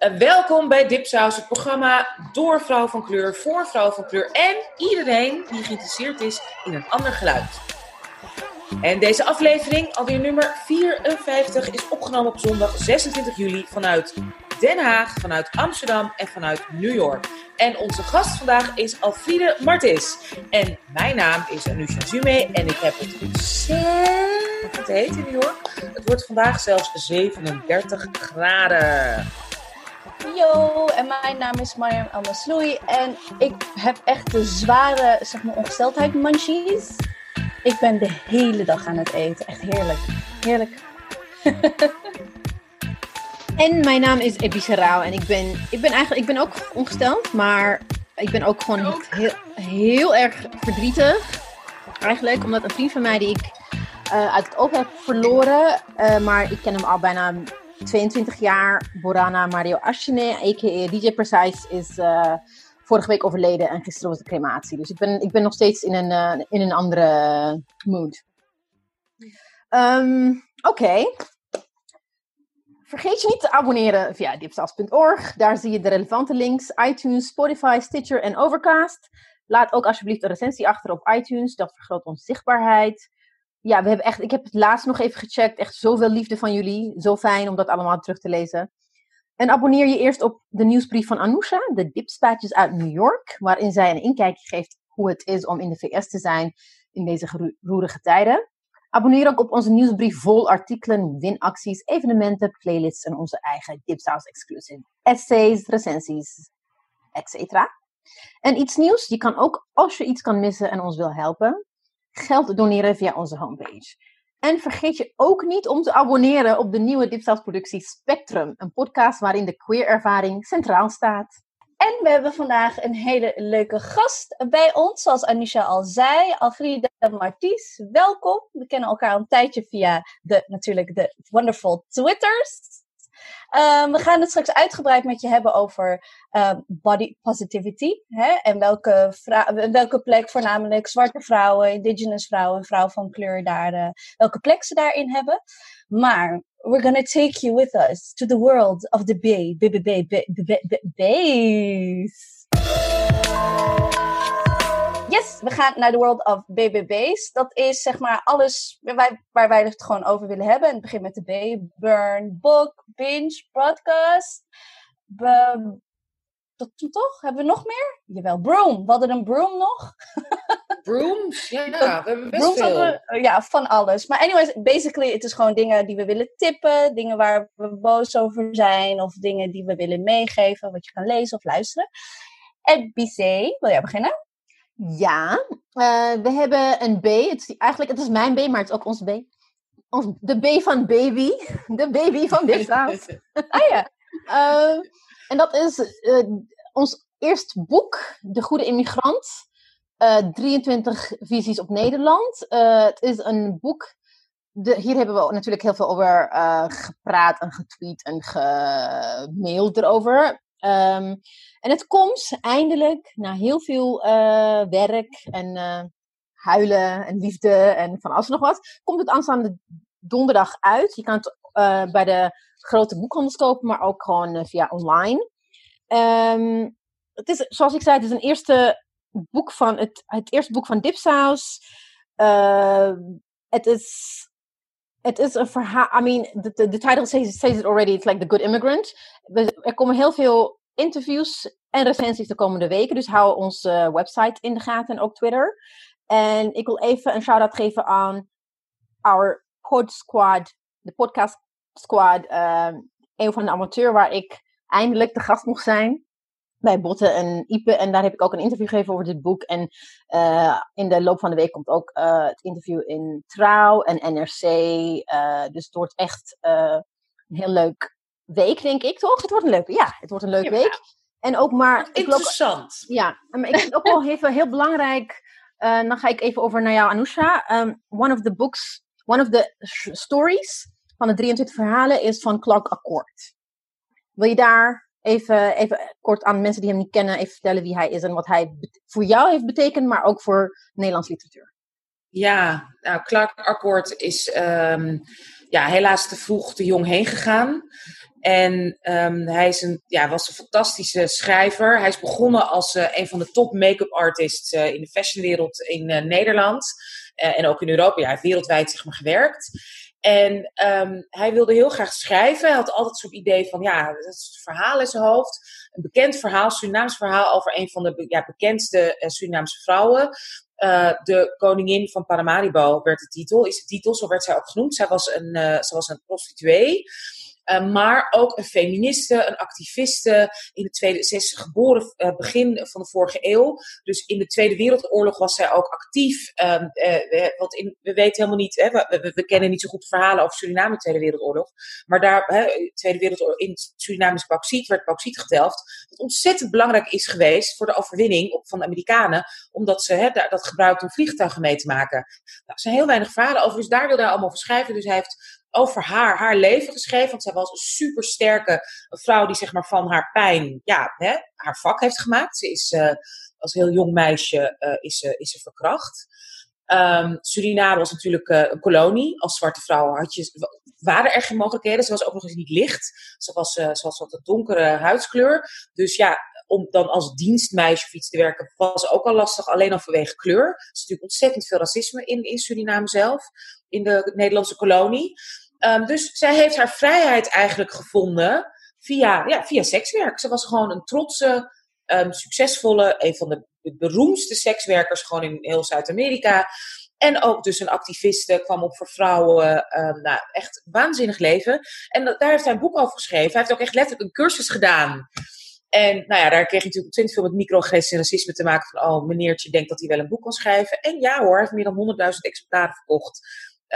Uh, welkom bij Dipsaus, het programma door vrouw van kleur, voor vrouw van kleur en iedereen die geïnteresseerd is in een ander geluid. En deze aflevering, alweer nummer 54, is opgenomen op zondag 26 juli vanuit Den Haag, vanuit Amsterdam en vanuit New York. En onze gast vandaag is Alfriede Martis. En mijn naam is Anusha Zume en ik heb het ontzettend heet in New York. Het wordt vandaag zelfs 37 graden. Yo, en mijn naam is Mariam Almasloui en ik heb echt de zware, zeg maar, ongesteldheid munchies. Ik ben de hele dag aan het eten. Echt heerlijk. Heerlijk. en mijn naam is Ebisa Rauw en ik ben, ik ben eigenlijk ik ben ook ongesteld, maar ik ben ook gewoon heel, heel erg verdrietig. Eigenlijk, omdat een vriend van mij die ik uh, uit het oog heb verloren, uh, maar ik ken hem al bijna 22 jaar. Borana Mario Ashine, a.k.a. DJ Precise, is uh, vorige week overleden en gisteren was de crematie. Dus ik ben, ik ben nog steeds in een, uh, in een andere mood. Um, Oké. Vergeet je niet te abonneren via dipsas.org. Daar zie je de relevante links: iTunes, Spotify, Stitcher en Overcast. Laat ook alsjeblieft een recensie achter op iTunes. Dat vergroot onze zichtbaarheid. Ja, we hebben echt, ik heb het laatst nog even gecheckt. Echt zoveel liefde van jullie. Zo fijn om dat allemaal terug te lezen. En abonneer je eerst op de nieuwsbrief van Anousha, de dipspaatjes uit New York, waarin zij een inkijkje geeft hoe het is om in de VS te zijn in deze roerige tijden. Abonneer ook op onze nieuwsbrief vol artikelen, winacties, evenementen, playlists en onze eigen Dipsaus exclusive essays, recensies, etc. En iets nieuws, je kan ook, als je iets kan missen en ons wil helpen, geld doneren via onze homepage. En vergeet je ook niet om te abonneren op de nieuwe Dipsaus productie Spectrum, een podcast waarin de queer ervaring centraal staat. En we hebben vandaag een hele leuke gast bij ons, zoals Anisha al zei, Alfrida Marties. Welkom. We kennen elkaar al een tijdje via de, natuurlijk de wonderful Twitters. Um, we gaan het straks uitgebreid met je hebben over um, body positivity. Hè? En welke, welke plek voornamelijk zwarte vrouwen, indigenous vrouwen en vrouwen van kleur daar, uh, welke plek ze daarin hebben. Maar we're gonna take you with us to the world of the bay, bay, bay, bay, bay, bays. Yes, we gaan naar de world of BBB's. Dat is zeg maar alles waar wij, waar wij het gewoon over willen hebben. En het begint met de B. Burn, book, binge, broadcast. Be, toen toch? Hebben we nog meer? Jawel, broom. We hadden een broom nog. Brooms? Ja, we hebben best veel. We, ja, van alles. Maar anyways, basically, het is gewoon dingen die we willen tippen. Dingen waar we boos over zijn. Of dingen die we willen meegeven. Wat je kan lezen of luisteren. En BC, wil jij beginnen? Ja, uh, we hebben een B. Het is, eigenlijk, het is mijn B, maar het is ook ons B. Ons, de B van baby. De baby van dit ah ja. Uh, en dat is uh, ons eerste boek, De Goede Immigrant. 23 visies op Nederland. het is een boek de, hier hebben we natuurlijk heel veel over gepraat en getweet en gemaild erover. Um, en het komt eindelijk, na heel veel uh, werk en uh, huilen en liefde en van alles nog wat, komt het aanstaande donderdag uit. Je kan het uh, bij de grote boekhandels kopen, maar ook gewoon via online. Um, het is, zoals ik zei, het is een eerste boek van het, het eerste boek van Dipsaus. het is het is een verhaal. I mean, the, the, title says, says it already. It's like The Good Immigrant. Er komen heel veel interviews en recensies de komende weken. Dus hou onze website in de gaten en ook Twitter. En ik wil even een shout-out geven aan our pod squad, de podcast squad. Uh, een van de amateur waar ik eindelijk de gast mocht zijn. Bij Botte en Ipe. En daar heb ik ook een interview gegeven over dit boek. En uh, in de loop van de week komt ook uh, het interview in Trouw en NRC. Uh, dus het wordt echt een heel leuk week, denk ik, toch? Het wordt een leuke, ja, het wordt een leuke week. En ook maar... Interessant. Ja, maar ik vind ook wel even heel belangrijk. Dan ga ik even over naar jou, Anousha. Um, one of the books, one of the stories van de 23 verhalen is van Clark Accord. Wil je daar even, even kort aan mensen die hem niet kennen, even vertellen wie hij is en wat hij voor jou heeft betekend, maar ook voor Nederlands literatuur? Ja, nou, Clark Accord is um, ja, helaas te vroeg te jong heen gegaan. En um, hij is een, ja, was een fantastische schrijver. Hij is begonnen als uh, een van de top make-up artists uh, in de fashionwereld in uh, Nederland. en ook in Europa. Ja, hij heeft wereldwijd zeg maar, gewerkt. En um, hij wilde heel graag schrijven. Hij had altijd zo'n idee van, ja, dat is het verhaal in zijn hoofd. Een bekend verhaal, Surinaams verhaal over een van de ja, bekendste Surinaamse vrouwen. Uh, de koningin van Paramaribo werd de titel, is de titel, zo werd zij ook genoemd. Zij was een, uh, zij was een prostituee. Uh, maar ook een feministe, een activiste. In de tweede, ze is geboren uh, begin van de vorige eeuw. Dus in de Tweede Wereldoorlog was zij ook actief. Um, uh, want we weten helemaal niet, hè, we, kennen niet zo goed verhalen over Suriname in de Tweede Wereldoorlog. Maar daar, hè, Tweede Wereldoorlog, in Suriname is bauxiet, werd bauxiet gedelft. Wat ontzettend belangrijk is geweest voor de overwinning op, van de Amerikanen. Omdat ze hè, dat gebruikten om vliegtuigen mee te maken. Nou, er zijn heel weinig verhalen over, dus daar wilde hij allemaal over schrijven. Dus hij heeft over haar, haar leven geschreven. Want zij was een supersterke vrouw die zeg maar van haar pijn ja, hè, haar vak heeft gemaakt. Ze is uh, als heel jong meisje uh, is, uh, is ze verkracht. Um, Suriname was natuurlijk een kolonie. Als zwarte vrouw had je, waren er geen mogelijkheden. Ze was ook nog eens niet licht. Ze was, ze was wat een donkere huidskleur. Dus ja, om dan als dienstmeisje of iets te werken was ook al lastig. Alleen al vanwege kleur. Er is natuurlijk ontzettend veel racisme in, in Suriname zelf. In de Nederlandse kolonie. Um, dus zij heeft haar vrijheid eigenlijk gevonden via, ja, via sekswerk. Ze was gewoon een trotse, um, succesvolle, een van de beroemdste sekswerkers gewoon in heel Zuid-Amerika. En ook dus een activiste, kwam op voor vrouwen. Um, nou, echt waanzinnig leven. En daar heeft hij een boek over geschreven. Hij heeft ook echt letterlijk een cursus gedaan. En nou ja, daar kreeg hij natuurlijk ontzettend veel met microagressie en racisme te maken. Van, oh, meneertje denkt dat hij wel een boek kan schrijven. En ja hoor, hij heeft meer dan 100.000 exemplaren verkocht.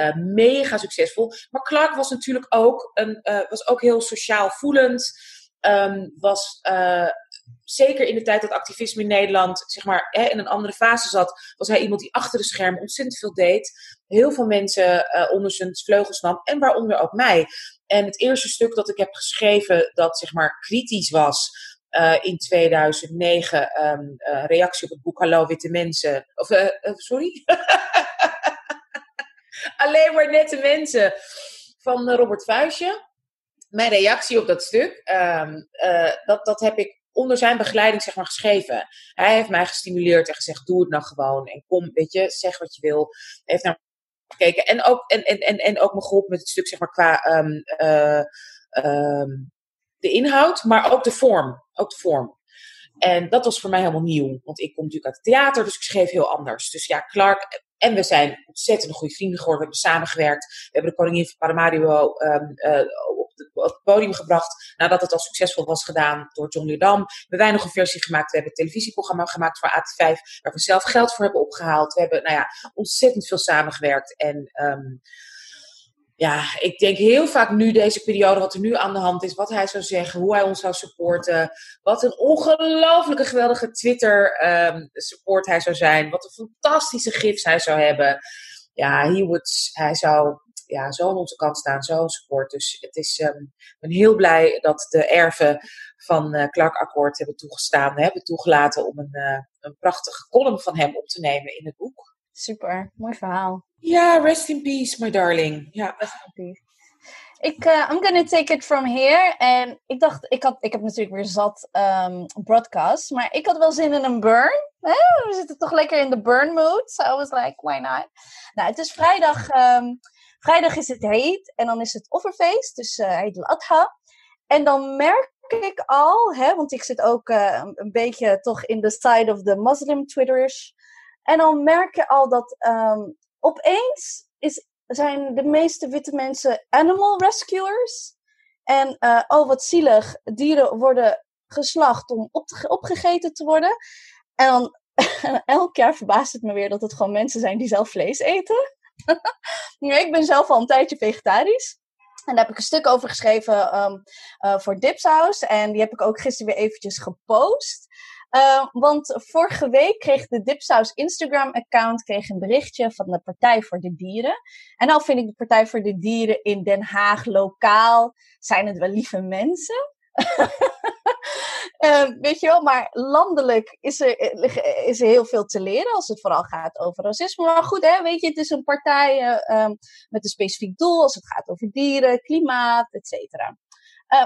Uh, mega succesvol. Maar Clark was natuurlijk ook, een, uh, was ook heel sociaal voelend. Um, was uh, zeker in de tijd dat activisme in Nederland zeg maar, hè, in een andere fase zat, was hij iemand die achter de schermen ontzettend veel deed. Heel veel mensen onder zijn vleugels nam en waaronder ook mij. En het eerste stuk dat ik heb geschreven dat zeg maar kritisch was, in 2009 um, uh, reactie op het boek Hallo Witte Mensen. Of, uh, sorry? Alleen maar nette mensen van Robert Vuijsje. Mijn reactie op dat stuk, um, dat, dat heb ik onder zijn begeleiding zeg maar geschreven. Hij heeft mij gestimuleerd en gezegd, doe het nou gewoon. En kom, weet je, zeg wat je wil. Hij heeft naar gekeken. En ook, en, en, en, en ook me geholpen met het stuk zeg maar qua um, um, de inhoud, maar ook de vorm. Ook de vorm. En dat was voor mij helemaal nieuw. Want ik kom natuurlijk uit het theater, dus ik schreef heel anders. Dus ja, Clark. En we zijn ontzettend goede vrienden geworden. We hebben samengewerkt. We hebben de koningin van Paramaribo op, de, op, het podium gebracht. Nadat het al succesvol was gedaan door John Leerdam. We hebben wij nog een versie gemaakt. We hebben een televisieprogramma gemaakt voor AT5. Waar we zelf geld voor hebben opgehaald. We hebben nou ja, ontzettend veel samengewerkt. En um, ja, ik denk heel vaak nu, deze periode, wat er nu aan de hand is, wat hij zou zeggen, hoe hij ons zou supporten. Wat een ongelooflijke geweldige Twitter-support um, hij zou zijn. Wat een fantastische gifs hij zou hebben. Ja, he would, hij zou ja, zo aan onze kant staan, zo support. Dus het is, um, ik ben heel blij dat de erven van uh, Clark Akkoord hebben toegestaan, hebben toegelaten om een, uh, een prachtige column van hem op te nemen in het boek. Super, mooi verhaal. Ja, rest in peace, my darling. Ja. Rest in peace. Ik, uh, I'm gonna take it from here. En ik dacht, ik, had, ik heb natuurlijk weer zat um, broadcast, maar ik had wel zin in een burn. We zitten toch lekker in de burn mood. So I was like, why not? Nou, het is vrijdag. Um, vrijdag is het heet en dan is het offerfeest, dus uh, heet Al-Adha. En dan merk ik al, hè, want ik zit ook uh, een beetje toch in de side of the Muslim Twitters. En dan merk je al dat um, opeens is, zijn de meeste witte mensen animal rescuers. En uh, oh, wat zielig, dieren worden geslacht om op te, opgegeten te worden. En dan elk jaar verbaast het me weer dat het gewoon mensen zijn die zelf vlees eten. ik ben zelf al een tijdje vegetarisch. En daar heb ik een stuk over geschreven um, uh, voor Dipsaus. En die heb ik ook gisteren weer eventjes gepost. Uh, want vorige week kreeg de Dipsaus Instagram-account kreeg een berichtje van de Partij voor de Dieren. En nou vind ik de Partij voor de Dieren in Den Haag lokaal, zijn het wel lieve mensen. uh, weet je wel, maar landelijk is er, is er heel veel te leren als het vooral gaat over racisme. Maar goed, hè, weet je, het is een partij um, met een specifiek doel als het gaat over dieren, klimaat, et cetera.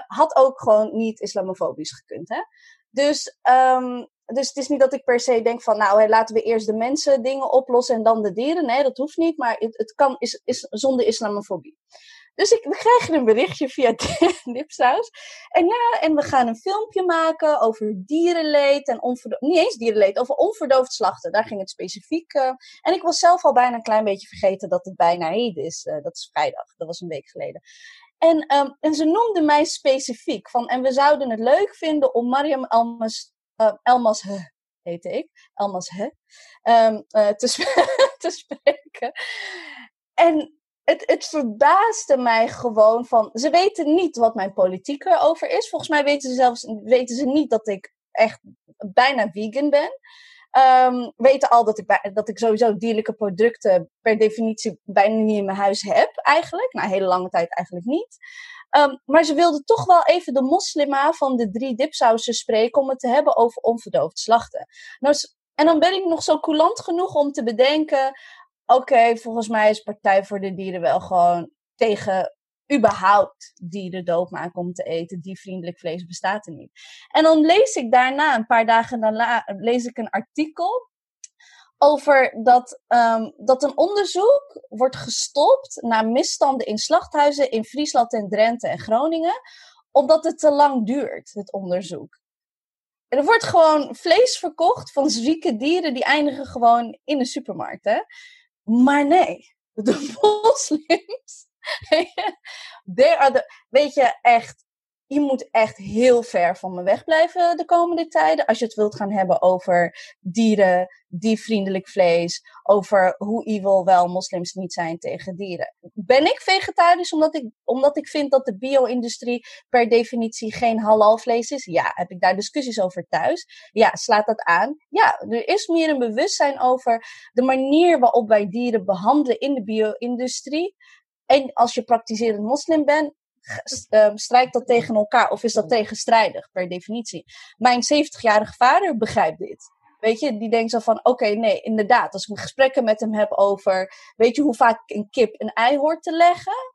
had ook gewoon niet islamofobisch gekund. Hè? Dus, um, dus het is niet dat ik per se denk van, nou, laten we eerst de mensen dingen oplossen en dan de dieren. Nee, dat hoeft niet, maar het, het kan is, is zonder islamofobie. Dus ik, we krijgen een berichtje via Dipsaus. En ja, en we gaan een filmpje maken over dierenleed en onverdoofd... Niet eens dierenleed, over onverdoofd slachten. Daar ging het specifiek. Uh, en ik was zelf al bijna een klein beetje vergeten dat het bijna Eid is. Uh, dat is vrijdag, dat was een week geleden. En, um, en ze noemde mij specifiek van... En we zouden het leuk vinden om Mariam Elmas... Uh, Elmas heette ik. Elmas He. Um, te, te spreken. En het, het verbaasde mij gewoon van. Ze weten niet wat mijn politiek erover is. Volgens mij weten ze zelfs weten ze niet dat ik echt bijna vegan ben. Um, weten al dat ik, dat ik sowieso dierlijke producten per definitie bijna niet in mijn huis heb, eigenlijk. Na nou, hele lange tijd eigenlijk niet. Um, maar ze wilden toch wel even de moslima van de drie dipsausen spreken om het te hebben over onverdoofd slachten. Nou, en dan ben ik nog zo coulant genoeg om te bedenken: oké, volgens mij is Partij voor de Dieren wel gewoon tegen überhaupt dieren doodmaken om te eten. Die vriendelijk vlees bestaat er niet. En dan lees ik daarna, een paar dagen daarna, lees ik een artikel over dat, um, dat een onderzoek wordt gestopt naar misstanden in slachthuizen in Friesland en Drenthe en Groningen, omdat het te lang duurt, het onderzoek. Er wordt gewoon vlees verkocht van zieke dieren die eindigen gewoon in de supermarkt. Hè? Maar nee, de moslims. weet je, echt, je moet echt heel ver van me wegblijven de komende tijden. Als je het wilt gaan hebben over dieren, diervriendelijk vlees, over hoe evil wel moslims niet zijn tegen dieren. Ben ik vegetarisch omdat ik, omdat ik vind dat de bio-industrie per definitie geen halal vlees is? Ja. Heb ik daar discussies over thuis? Ja. Slaat dat aan? Ja. Er is meer een bewustzijn over de manier waarop wij dieren behandelen in de bio-industrie. En als je praktiserend moslim bent, um, strijkt dat tegen elkaar of is dat tegenstrijdig per definitie? Mijn 70-jarige vader begrijpt dit. Weet je, die denkt zo van: oké, nee, inderdaad. Als ik gesprekken met hem heb over, weet je hoe vaak een kip een ei hoort te leggen?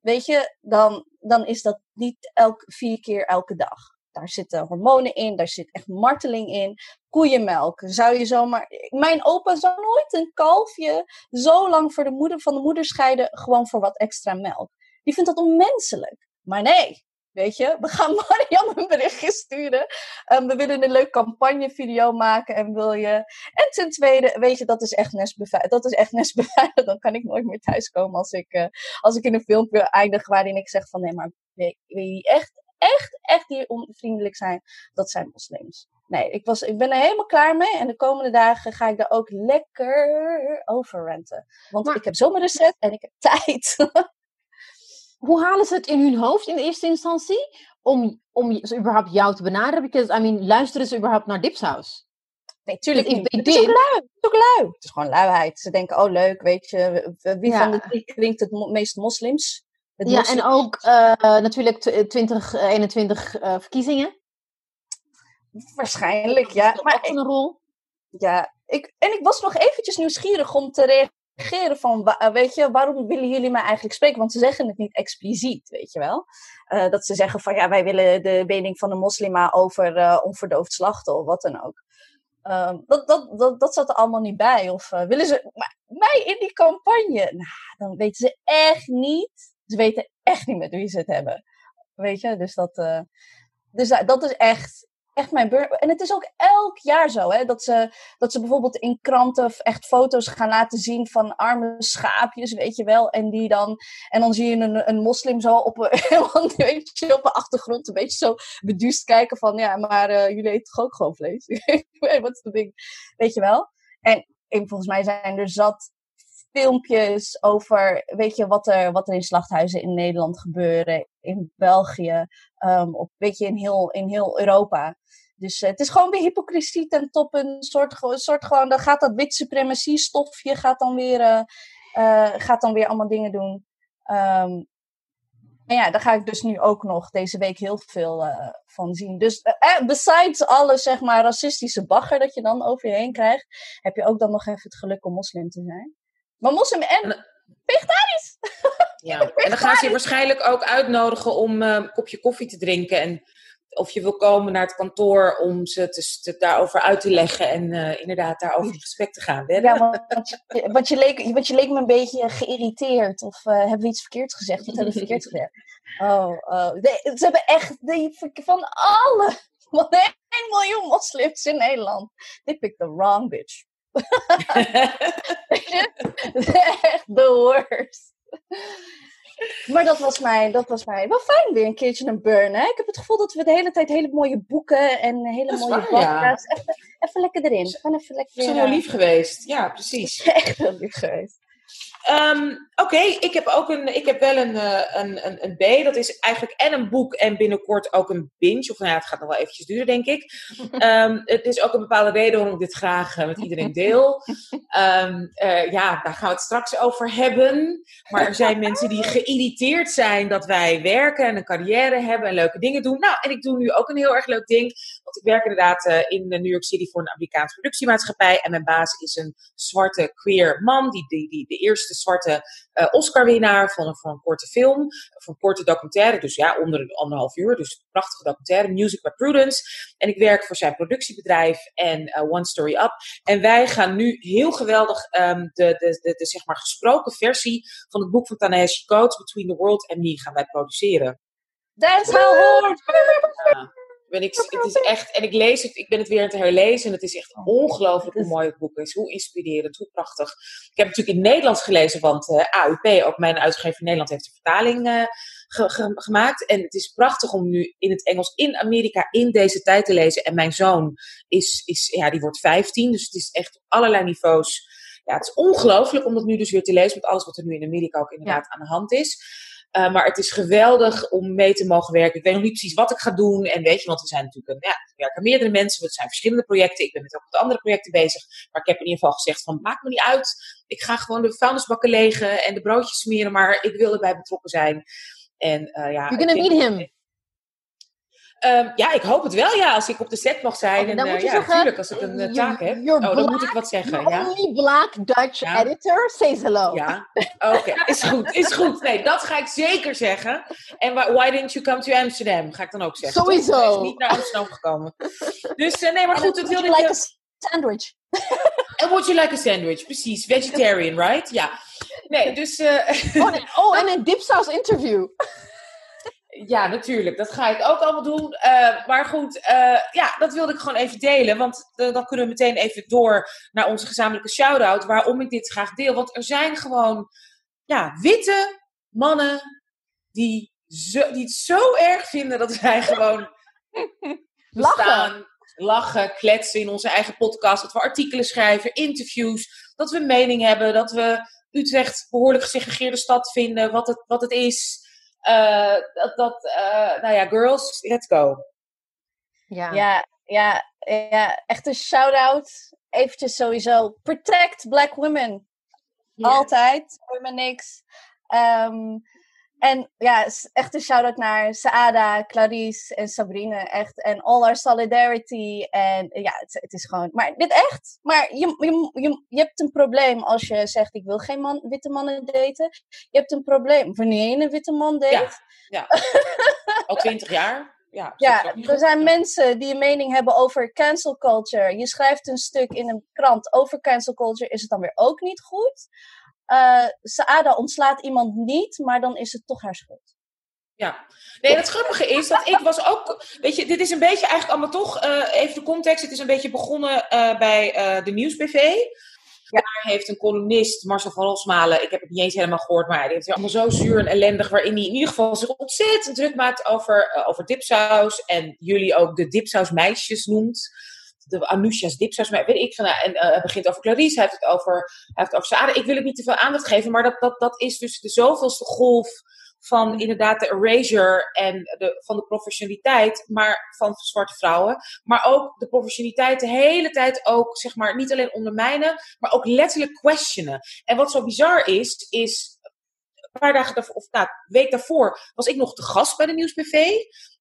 Weet je, dan, dan is dat niet elk, vier keer elke dag. Daar zitten hormonen in, daar zit echt marteling in. Koeienmelk. Zou je zomaar. Mijn opa zou nooit een kalfje zo lang voor de moeder, van de moeder scheiden, gewoon voor wat extra melk. Die vindt dat onmenselijk. Maar nee, weet je, we gaan Marianne een berichtje sturen. Um, we willen een leuk campagnevideo maken en wil je... En ten tweede, weet je, dat is echt nestbeveiligd. Dat is echt nestbeveiligd. Dan kan ik nooit meer thuiskomen als ik, uh, als ik in een filmpje eindig waarin ik zeg van nee, maar weet je echt, echt, echt die onvriendelijk zijn, dat zijn moslims. Nee, ik, was, ik ben er helemaal klaar mee. En de komende dagen ga ik daar ook lekker over renten. Want ik heb zomerrecept en ik heb tijd. hoe halen ze het in hun hoofd in eerste instantie om, om ze überhaupt jou te benaderen? Because, I mean, luisteren ze überhaupt naar Dipsaus? Nee, tuurlijk niet. Het is, ook lui. het is ook lui. Het is gewoon luiheid. Ze denken, oh leuk, weet je, wie van de drie klinkt het meest moslims? Het ja, en ook uh, natuurlijk 2021 uh, uh, verkiezingen. Waarschijnlijk, ja. Maar ook een rol. Ja, ik, en ik was nog eventjes nieuwsgierig om te reageren van, eh, weet je, waarom willen jullie mij eigenlijk spreken? Want ze zeggen het niet expliciet, weet je wel. Uh, dat ze zeggen van, ja, wij willen de mening van de moslima over onverdoofd slachten of wat dan ook. Um, dat, dat, dat, dat zat er allemaal niet bij. Of uh, willen ze mij in die campagne? Nou, dan weten ze echt niet. Ze weten echt niet met wie ze het hebben. Weet je, dus dat, dus dat is echt echt mijn burn. En het is ook elk jaar zo, hè, dat ze, dat ze bijvoorbeeld in kranten echt foto's gaan laten zien van arme schaapjes, weet je wel. En die dan, en dan zie je een, een moslim zo op, weet je, op de achtergrond een beetje zo beduust kijken van, ja, maar uh, jullie eten toch ook gewoon vlees? Wat is dat ding? Weet je wel? En, en volgens mij zijn er zat filmpjes over, weet je, wat er, wat er in slachthuizen in Nederland gebeuren, in België, um, op, weet je, in heel, in heel Europa. Dus uh, het is gewoon weer hypocrisie ten top. Een soort, soort gewoon, dan gaat dat wit suprematie stofje, gaat dan weer, uh, uh, gaat dan weer allemaal dingen doen. Um, en ja, daar ga ik dus nu ook nog deze week heel veel van zien. Dus besides alle, zeg maar, racistische bagger dat je dan over je heen krijgt, heb je ook dan nog even het geluk om moslim te zijn. Maar moslim en vegetarisch. Ja, en dan gaan ze je waarschijnlijk ook uitnodigen om eh, een kopje koffie te drinken. En of je wil komen naar het kantoor om ze te, te- daarover uit te leggen. En eh, inderdaad daarover in gesprek te gaan. Ja, want, je, want, je leek, want je leek me een beetje geïrriteerd. Of eh, hebben we iets verkeerd gezegd? Wat hebben we verkeerd gezegd? Oh, oh. Ze hebben echt die, van alle, van 1 miljoen moslims in Nederland. They picked the wrong bitch. Echt the worst. Maar dat was mij, dat was mij wel fijn weer een keertje een burn. Hè? Ik heb het gevoel dat we de hele tijd hele mooie boeken en hele Dat mooie waar, ja. podcasts. Even, even lekker erin. Gewoon even lekker. Zo eh, heel lief geweest. Ja, precies. Echt heel lief geweest. Ehm, Oké, ik heb ook een, ik heb wel een, eh, een, een, een B. Dat is eigenlijk en een boek en binnenkort ook een binge. Of nou ja, het gaat nog wel eventjes duren, denk ik. Ehm, het is ook een bepaalde reden waarom ik dit graag eh, met iedereen deel. Ehm, eh, ja, daar gaan we het straks over hebben. Maar er zijn mensen die geïrriteerd zijn dat wij werken en een carrière hebben en leuke dingen doen. Nou, en ik doe nu ook een heel erg leuk ding. Want ik werk inderdaad in New York City voor een Amerikaanse productiemaatschappij. En mijn baas is een zwarte queer man. Die, die, die de eerste zwarte eh, Oscar-winnaar van een, van een korte film. Of een korte documentaire. Dus ja, onder een anderhalf uur. Dus een prachtige documentaire. Music by Prudence. En ik werk voor zijn productiebedrijf en eh, One Story Up. En wij gaan nu heel geweldig ehm, de, de, de, de, zeg maar gesproken versie van het boek van Ta-Nehisi Coates, Between the World and Me, gaan wij produceren. That's how hoort. Ben ik, het is echt, en ik lees het, ik ben het weer aan het herlezen en het is echt ongelooflijk hoe mooi het boek is. Hoe inspirerend, hoe prachtig. Ik heb het natuurlijk in het Nederlands gelezen, want eh, AUP, ook mijn uitgever in Nederland, heeft de vertaling eh, ge- ge- gemaakt. En het is prachtig om nu in het Engels in Amerika in deze tijd te lezen. En mijn zoon is, is ja, die wordt 15, dus het is echt op allerlei niveaus. Ja, het is ongelooflijk om dat nu dus weer te lezen met alles wat er nu in Amerika ook inderdaad aan de hand is. Uh, maar het is geweldig om mee te mogen werken. Ik weet nog niet precies wat ik ga doen. En weet je, want we zijn natuurlijk een, ja, er werken meerdere mensen. Het zijn verschillende projecten. Ik ben met ook met andere projecten bezig. Maar ik heb in ieder geval gezegd van, maakt me niet uit. Ik ga gewoon de vuilnisbakken legen en de broodjes smeren. Maar ik wil erbij betrokken zijn. En uh, ja. You're gonna meet him. Um, ja, ik hoop het wel, ja. Als ik op de set mag zijn. Okay, en, dan moet je ja, zeggen, natuurlijk, als ik een uh, taak heb. Oh, black, dan moet ik wat zeggen, ja. Only black Dutch Ja. editor says hello. Ja, oké. Is goed, is goed. Nee, dat ga ik zeker zeggen. En why, didn't you come to Amsterdam? Ga ik dan ook zeggen. Sowieso. Hij is niet naar Amsterdam gekomen. Dus uh, nee, maar goed, dat Would wilde you ik... like a sandwich? And would you like a sandwich? Precies, vegetarian, right? Ja. Nee, dus... uh, oh, nee. oh, en een dipsaus interview. Ja, natuurlijk. Dat ga ik ook allemaal doen. Uh, maar goed, uh, ja, dat wilde ik gewoon even delen. Want uh, dan kunnen we meteen even door naar onze gezamenlijke shout-out. Waarom ik dit graag deel. Want er zijn gewoon ja, witte mannen die, zo, die het zo erg vinden dat wij gewoon bestaan. Lachen. Lachen, kletsen in onze eigen podcast. Dat we artikelen schrijven, interviews. Dat we mening hebben. Dat we Utrecht behoorlijk gesegregeerde stad vinden. Wat het, wat het is. Uh, dat, dat uh, nou ja, girls, let's go. Ja, ja, ja, ja echt een shout-out. Eventjes sowieso, protect black women. Altijd, women niks. Um, en ja, echt een shout-out naar Saada, Clarice en Sabrine. Echt, en all our solidarity. En ja, het, het, is gewoon... Maar dit echt? Maar je, je, je, je hebt een probleem als je zegt... ik wil geen man, witte mannen daten. Je hebt een probleem wanneer je een witte man date. Ja, ja. al twintig jaar. Ja, ja er zijn mensen die een mening hebben over cancel culture. Je schrijft een stuk in een krant over cancel culture. Is het dan weer ook niet goed? Uh, Saada ontslaat iemand niet, maar dan is het toch haar schuld. Ja, nee, het grappige is dat ik was ook, weet je, dit is een beetje eigenlijk allemaal toch, uh, even de context, het is een beetje begonnen uh, bij de Nieuwsbv. Ja. Daar heeft een columnist, Marcel van Rosmalen, ik heb het niet eens helemaal gehoord, maar die heeft allemaal zo zuur en ellendig, waarin hij in ieder geval zich ontzettend druk maakt over, over dipsaus en jullie ook de dipsaus meisjes noemt de Anousha's dipsaus, maar weet ik van, en uh, hij begint over Clarice, hij heeft het over, hij heeft het over Sade. Ik wil het niet te veel aandacht geven, maar dat, dat, dat is dus de zoveelste golf van inderdaad de erasure en de, van de professionaliteit, maar van zwarte vrouwen. Maar ook de professionaliteit de hele tijd ook, zeg maar, niet alleen ondermijnen, maar ook letterlijk questionen. En wat zo bizar is, is een paar dagen daarvoor, of nou, een week daarvoor, was ik nog te gast bij de Nieuwsbv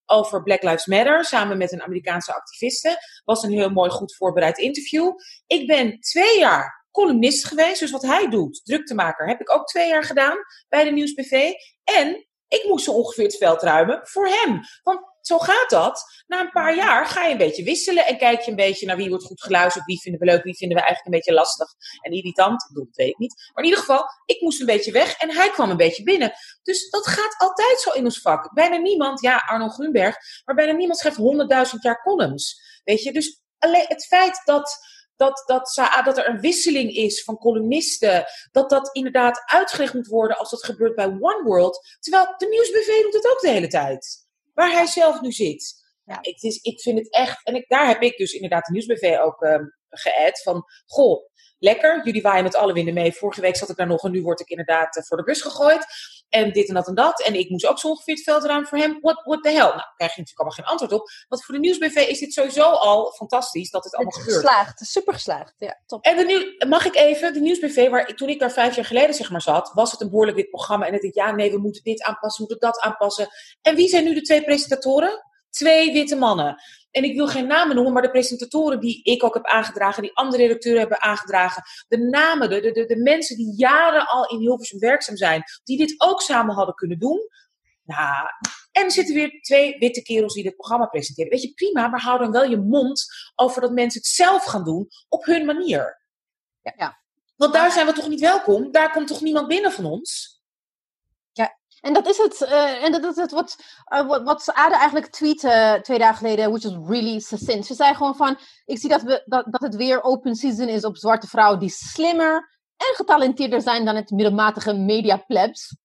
over Black Lives Matter samen met een Amerikaanse activiste. Was een heel mooi, goed voorbereid interview. Ik ben twee jaar columnist geweest. Dus wat hij doet, druktemaker, heb ik ook twee jaar gedaan bij de Nieuwsbv. En ik moest zo ongeveer het veld ruimen voor hem. Want zo gaat dat. Na een paar jaar ga je een beetje wisselen en kijk je een beetje naar wie wordt goed geluisterd, wie vinden we leuk, wie vinden we eigenlijk een beetje lastig en irritant. Dat weet ik niet. Maar in ieder geval, ik moest een beetje weg en hij kwam een beetje binnen. Dus dat gaat altijd zo in ons vak. Bijna niemand, ja, Arno Grunberg, maar bijna niemand schrijft honderdduizend jaar columns. Weet je, dus alleen het feit dat dat, dat, dat er een wisseling is van columnisten, dat dat inderdaad uitgelegd moet worden als dat gebeurt bij One World. Terwijl de Nieuwsbv doet het ook de hele tijd. Waar hij zelf nu zit. Ja, het is, ik vind het echt, en ik, daar heb ik dus inderdaad de Nieuwsbv ook um, geëd van, goh, lekker, jullie waaien met alle winden mee. Vorige week zat ik daar nog en nu word ik inderdaad uh, voor de bus gegooid. En dit en dat en dat. En ik moest ook zo ongeveer het veld voor hem. What, what the hell? Nou, daar krijg je natuurlijk allemaal geen antwoord op. Want voor de Nieuwsbv is dit sowieso al fantastisch dat het allemaal het gebeurt. Geslaagd, super geslaagd. Ja, top. En de nieuw, mag ik even, de Nieuwsbv, waar toen ik daar vijf jaar geleden zeg maar zat, was het een behoorlijk dit programma. En ik dacht, ja nee, we moeten dit aanpassen, we moeten dat aanpassen. En wie zijn nu de twee presentatoren? Twee witte mannen. En ik wil geen namen noemen, maar de presentatoren die ik ook heb aangedragen, die andere redacteuren hebben aangedragen, de namen, de, de, de mensen die jaren al in Hilversum werkzaam zijn, die dit ook samen hadden kunnen doen. Nou, en er zitten weer twee witte kerels die dit programma presenteren. Weet je, prima, maar hou dan wel je mond over dat mensen het zelf gaan doen op hun manier. Ja. ja. Want daar zijn we toch niet welkom? Daar komt toch niemand binnen van ons? En dat is het, uh, en dat is het wat, uh, wat, wat Ada eigenlijk tweette twee dagen geleden, which was really succinct. Ze zei gewoon van, ik zie dat, we, dat, dat het weer open season is op zwarte vrouwen die slimmer en getalenteerder zijn dan het middelmatige media plebs.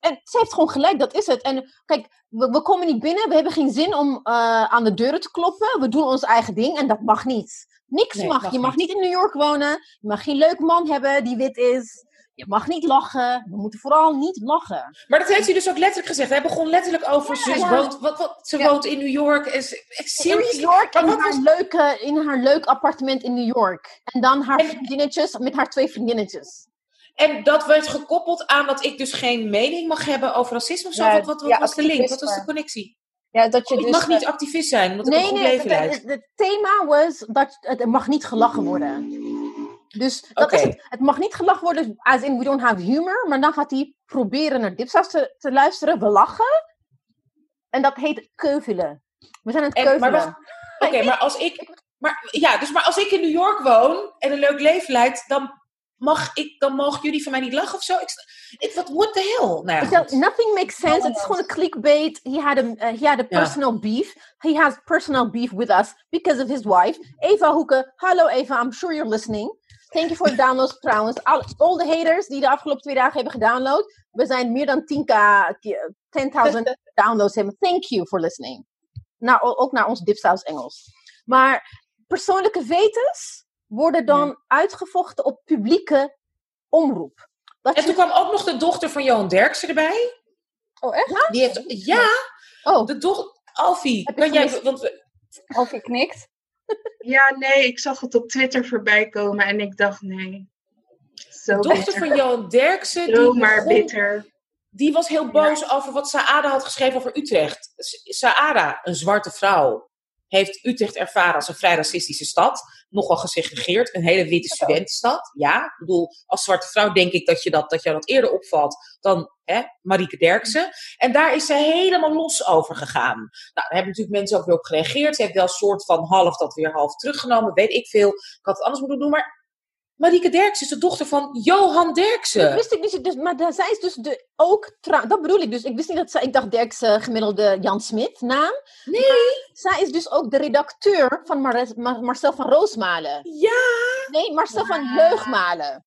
En ze heeft gewoon gelijk, dat is het. En kijk, we, we komen niet binnen, we hebben geen zin om uh, aan de deuren te kloppen. We doen ons eigen ding en dat mag niet. Niks nee, mag. mag. Je mag niet in New York wonen. Je mag geen leuk man hebben die wit is. Je mag niet lachen. We moeten vooral niet lachen. Maar dat heeft hij dus ook letterlijk gezegd. Hij begon letterlijk over ja, ja. Woont, wat, wat, ze ja. woont in New York. Is, in New York in haar, leuke, in haar leuk appartement in New York. En dan haar en, vriendinnetjes met haar twee vriendinnetjes. En dat werd gekoppeld aan dat ik dus geen mening mag hebben over racisme of zo. wat wat, wat was de link? Wat was de connectie? Ja, dat je oh, dus, ik mag niet activist zijn, omdat nee, ik een goed nee, leven leid. Het thema was dat het mag niet gelachen worden. Dus dat okay. is het. Het mag niet gelachen worden, as in we don't have humor. Maar dan gaat hij proberen naar dipsaus te, te luisteren. We lachen. En dat heet keuvelen. We zijn aan het keuvelen. Oké, okay, maar als ik... Maar, ja, dus maar als ik in New York woon en een leuk leven leid, dan mag ik, dan mogen jullie van mij niet lachen of zo. Ik, ik wat, what the hell? Nou so, nothing makes sense. Het is gewoon een clickbait. He had a, uh, he had a personal beef. He has personal beef with us because of his wife. Eva Hoeken. Hallo Eva, I'm sure you're listening. Thank you for the downloads trouwens. Al, all de haters die de afgelopen twee dagen hebben gedownload. We zijn meer dan 10k, 10.000 downloads hebben. Thank you for listening. Nou, ook naar ons Dipsaus Engels. Maar persoonlijke wetens worden dan ja. uitgevochten op publieke omroep. Dat en je... toen kwam ook nog de dochter van Johan Derksen erbij. Oh, echt? Die heeft, ja, oh. de dochter, Alfie. Kan jij, want we... Alfie knikt. Ja, nee, ik zag het op Twitter voorbij komen en ik dacht, nee. Zo de dochter bitter. van Johan Derksen. Zo die maar begon, bitter. Die was heel boos ja. over wat Saada had geschreven over Utrecht. Saada, een zwarte vrouw, heeft Utrecht ervaren als een vrij racistische stad. Nogal gesegregeerd, een hele witte studentenstad. Ja, ik bedoel, als zwarte vrouw denk ik dat je dat, dat, jou dat eerder opvalt dan hè, Marieke Derksen. En daar is ze helemaal los over gegaan. Nou, daar hebben natuurlijk mensen ook weer op gereageerd. Ze heeft wel een soort van half dat weer half teruggenomen, weet ik veel. Ik had het anders moeten doen, maar Marieke Derksen is de dochter van Johan Derksen. Dat wist ik niet. Dus, maar zij is dus de, ook... Dat bedoel ik dus. Ik wist niet dat zij... Ik dacht Derksen gemiddelde Jan Smit naam. Nee. Maar zij is dus ook de redacteur van Mar Mar Marcel van Roosmalen. Ja. Nee, Marcel wow. van Leugmalen.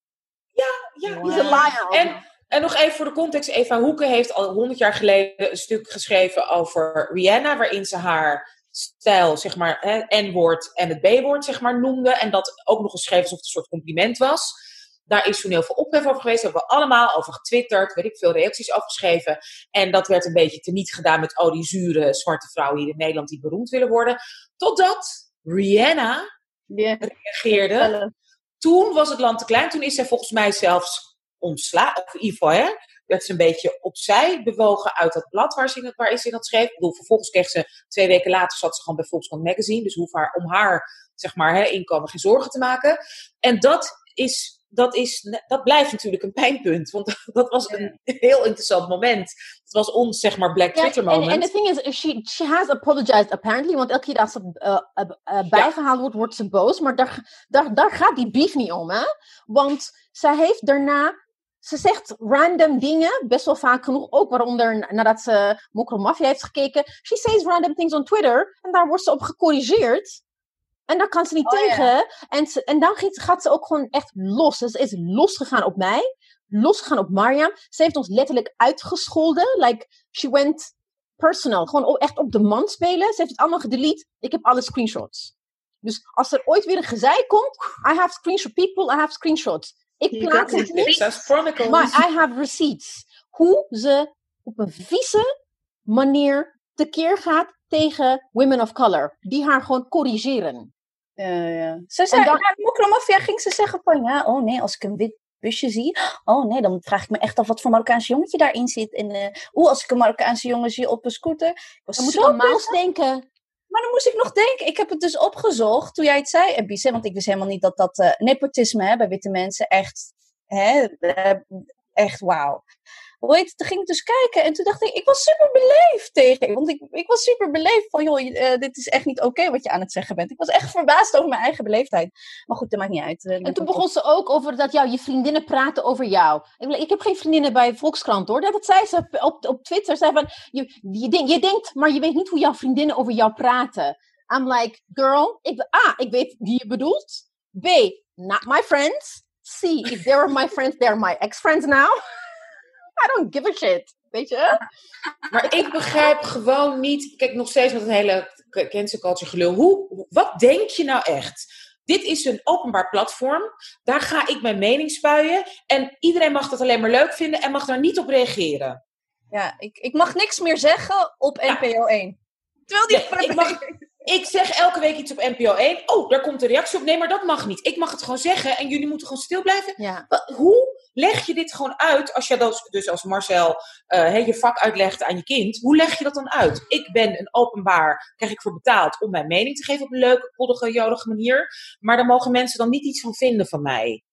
Ja, ja. Wow. He's a liar. En, en nog even voor de context. Eva Hoeken heeft al honderd jaar geleden een stuk geschreven over Rihanna. Waarin ze haar stijl, zeg maar, N-woord en het B-woord, zeg maar, noemde. En dat ook nog eens schreef alsof het een soort compliment was. Daar is toen heel veel ophef over geweest. Daar hebben we allemaal over getwitterd. Weet ik veel reacties over geschreven. En dat werd een beetje teniet gedaan met oh, die zure zwarte vrouwen hier in Nederland die beroemd willen worden. Totdat Rihanna yeah. reageerde. Toen was het land te klein. Toen is zij volgens mij zelfs ontslagen. Of in ieder geval, hè. Werd ze een beetje opzij bewogen uit dat blad waar ze in, het, waar ze in dat schreef. Ik bedoel, vervolgens kreeg ze twee weken later zat ze gewoon bij Volkskrant Magazine. Dus hoef haar, om haar zeg maar, hè, inkomen geen zorgen te maken. En dat is dat, is, dat blijft natuurlijk een pijnpunt. Want dat was een heel interessant moment. Het was ons, zeg maar, Black Twitter moment. En the thing is, she, she has apologized apparently. Want elke keer dat ze uh, uh, bijgehaald wordt, wordt ze boos. Maar daar, daar, daar gaat die beef niet om, hè. Want zij heeft daarna... Ze zegt random dingen, best wel vaak genoeg. Ook waaronder nadat ze Mokro Mafia heeft gekeken. She says random things on Twitter. En daar wordt ze op gecorrigeerd. En daar kan ze niet Oh, ja. tegen. En, ze- en dan gaat, ze ook gewoon echt los. Dus ze is losgegaan op mij. Losgegaan op Mariam. Ze heeft ons letterlijk uitgescholden. Like, she went personal. Gewoon echt op de man spelen. Ze heeft het allemaal gedelete. Ik heb alle screenshots. Dus als er ooit weer een gezeik komt. I have screenshot people. I have screenshots. Ik plaats het niet. Maar I have receipts. Hoe ze op een vieze manier tekeer gaat tegen women of color. Die haar gewoon corrigeren. Ja, ja. Ze zei, dan- Mokromafia ging ze zeggen van, ja, oh nee, als ik een wit busje zie, oh nee, dan vraag ik me echt af wat voor Marokkaanse jongetje daarin zit. En eh oeh, als ik een Marokkaanse jongen zie op een scooter. Ik was Dan moet je aan denken. Maar dan moest ik nog denken, ik heb het dus opgezocht toen jij het zei, Ebice, want ik wist helemaal niet dat dat eh, nepotisme hè, bij witte mensen echt, hè, eh, echt wauw. Hoe heet het? Toen ging ik dus kijken en toen dacht ik, ik was super beleefd tegen, want ik, ik was super beleefd van, joh, eh, dit is echt niet oké wat je aan het zeggen bent. Ik was echt verbaasd over mijn eigen beleefdheid. Maar goed, dat maakt niet uit. eh, En toen begon ze ook over dat jou, je vriendinnen praten over jou. Ik, ik heb geen vriendinnen bij Volkskrant hoor. Dat, zei ze op, op Twitter. Zei van, je, je, denk- je denkt, maar je weet niet hoe jouw vriendinnen over jou praten. I'm like, girl, ik, A, ik weet wie je bedoelt. B, not my friends. C, if they were my friends, they're my ex-friends now. I don't give a shit. Weet je? Maar ik begrijp gewoon niet. Kijk, nog steeds met een hele cancel culture gelul. Hoe, wat denk je nou echt? Dit is een openbaar platform. Daar ga ik mijn mening spuien. En iedereen mag dat alleen maar leuk vinden en mag daar niet op reageren. Ja, ik, ik mag niks meer zeggen op NPO 1. Terwijl die Nee, ik, mag, ik zeg elke week iets op NPO 1. Oh, daar komt een reactie op. Nee, maar dat mag niet. Ik mag het gewoon zeggen en jullie moeten gewoon stil blijven. Ja. Hoe leg je dit gewoon uit als je dat, dus als Marcel eh, hè, je vak uitlegt aan je kind? Hoe leg je dat dan uit? Ik ben een openbaar, krijg ik voor betaald om mijn mening te geven op een leuke, koddige, jolige manier. Maar daar mogen mensen dan niet iets van vinden van mij.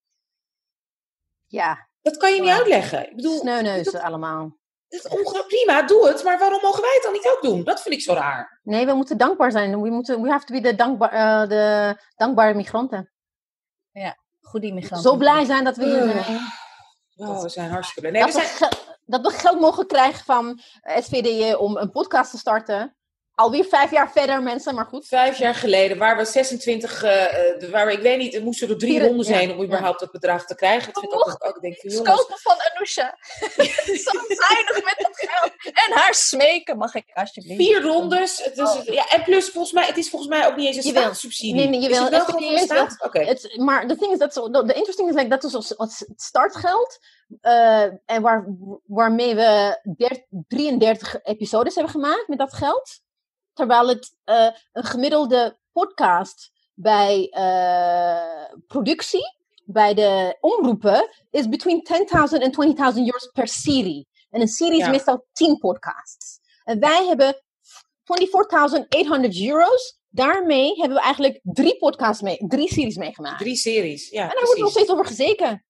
Ja, Dat kan je niet Ja. uitleggen. Ik bedoel, sneunneuzen dat- allemaal. dat prima, doe het. Maar waarom mogen wij het dan niet ook doen? Dat vind ik zo raar. Nee, we moeten dankbaar zijn. We, moeten, we have to be de, dankbaar, eh, de dankbare migranten. Goede immigranten. Zo blij zijn dat we hier Ja. zijn. Oh, we zijn hartstikke blij. Nee, dat, we zijn, dat we geld mogen krijgen van SVD om een podcast te starten. Alweer vijf jaar verder, mensen, maar goed. Vijf jaar geleden, waar we 26, eh, eh, waar we, ik weet niet, er moesten er drie ja, heen om überhaupt dat bedrag te krijgen. Dat vind ik ook, ik denk van jongens. Scopen van Anousha. Zo zuinig met dat geld. En haar smeken, mag ik alsjeblieft. Vier rondes. Het is, Oh. ja, en plus, volgens mij, het is volgens mij ook niet eens een staatssubsidie. Nee, nee, jawel. het wel gewoon staat? Oké. Het, maar de thing is dat de, interesting is like, dat is als, als het startgeld. eh, en waar, waarmee we der- 33 episodes hebben gemaakt met dat geld. Terwijl het eh, een gemiddelde podcast bij eh, productie, bij de omroepen, is between 10.000 en 20.000 euros per serie. En een serie is Ja. meestal 10 podcasts. En wij hebben 24.800 euro's. Daarmee hebben we eigenlijk drie podcasts mee, drie series meegemaakt. Drie series. Ja, en daar wordt nog steeds over gezeken.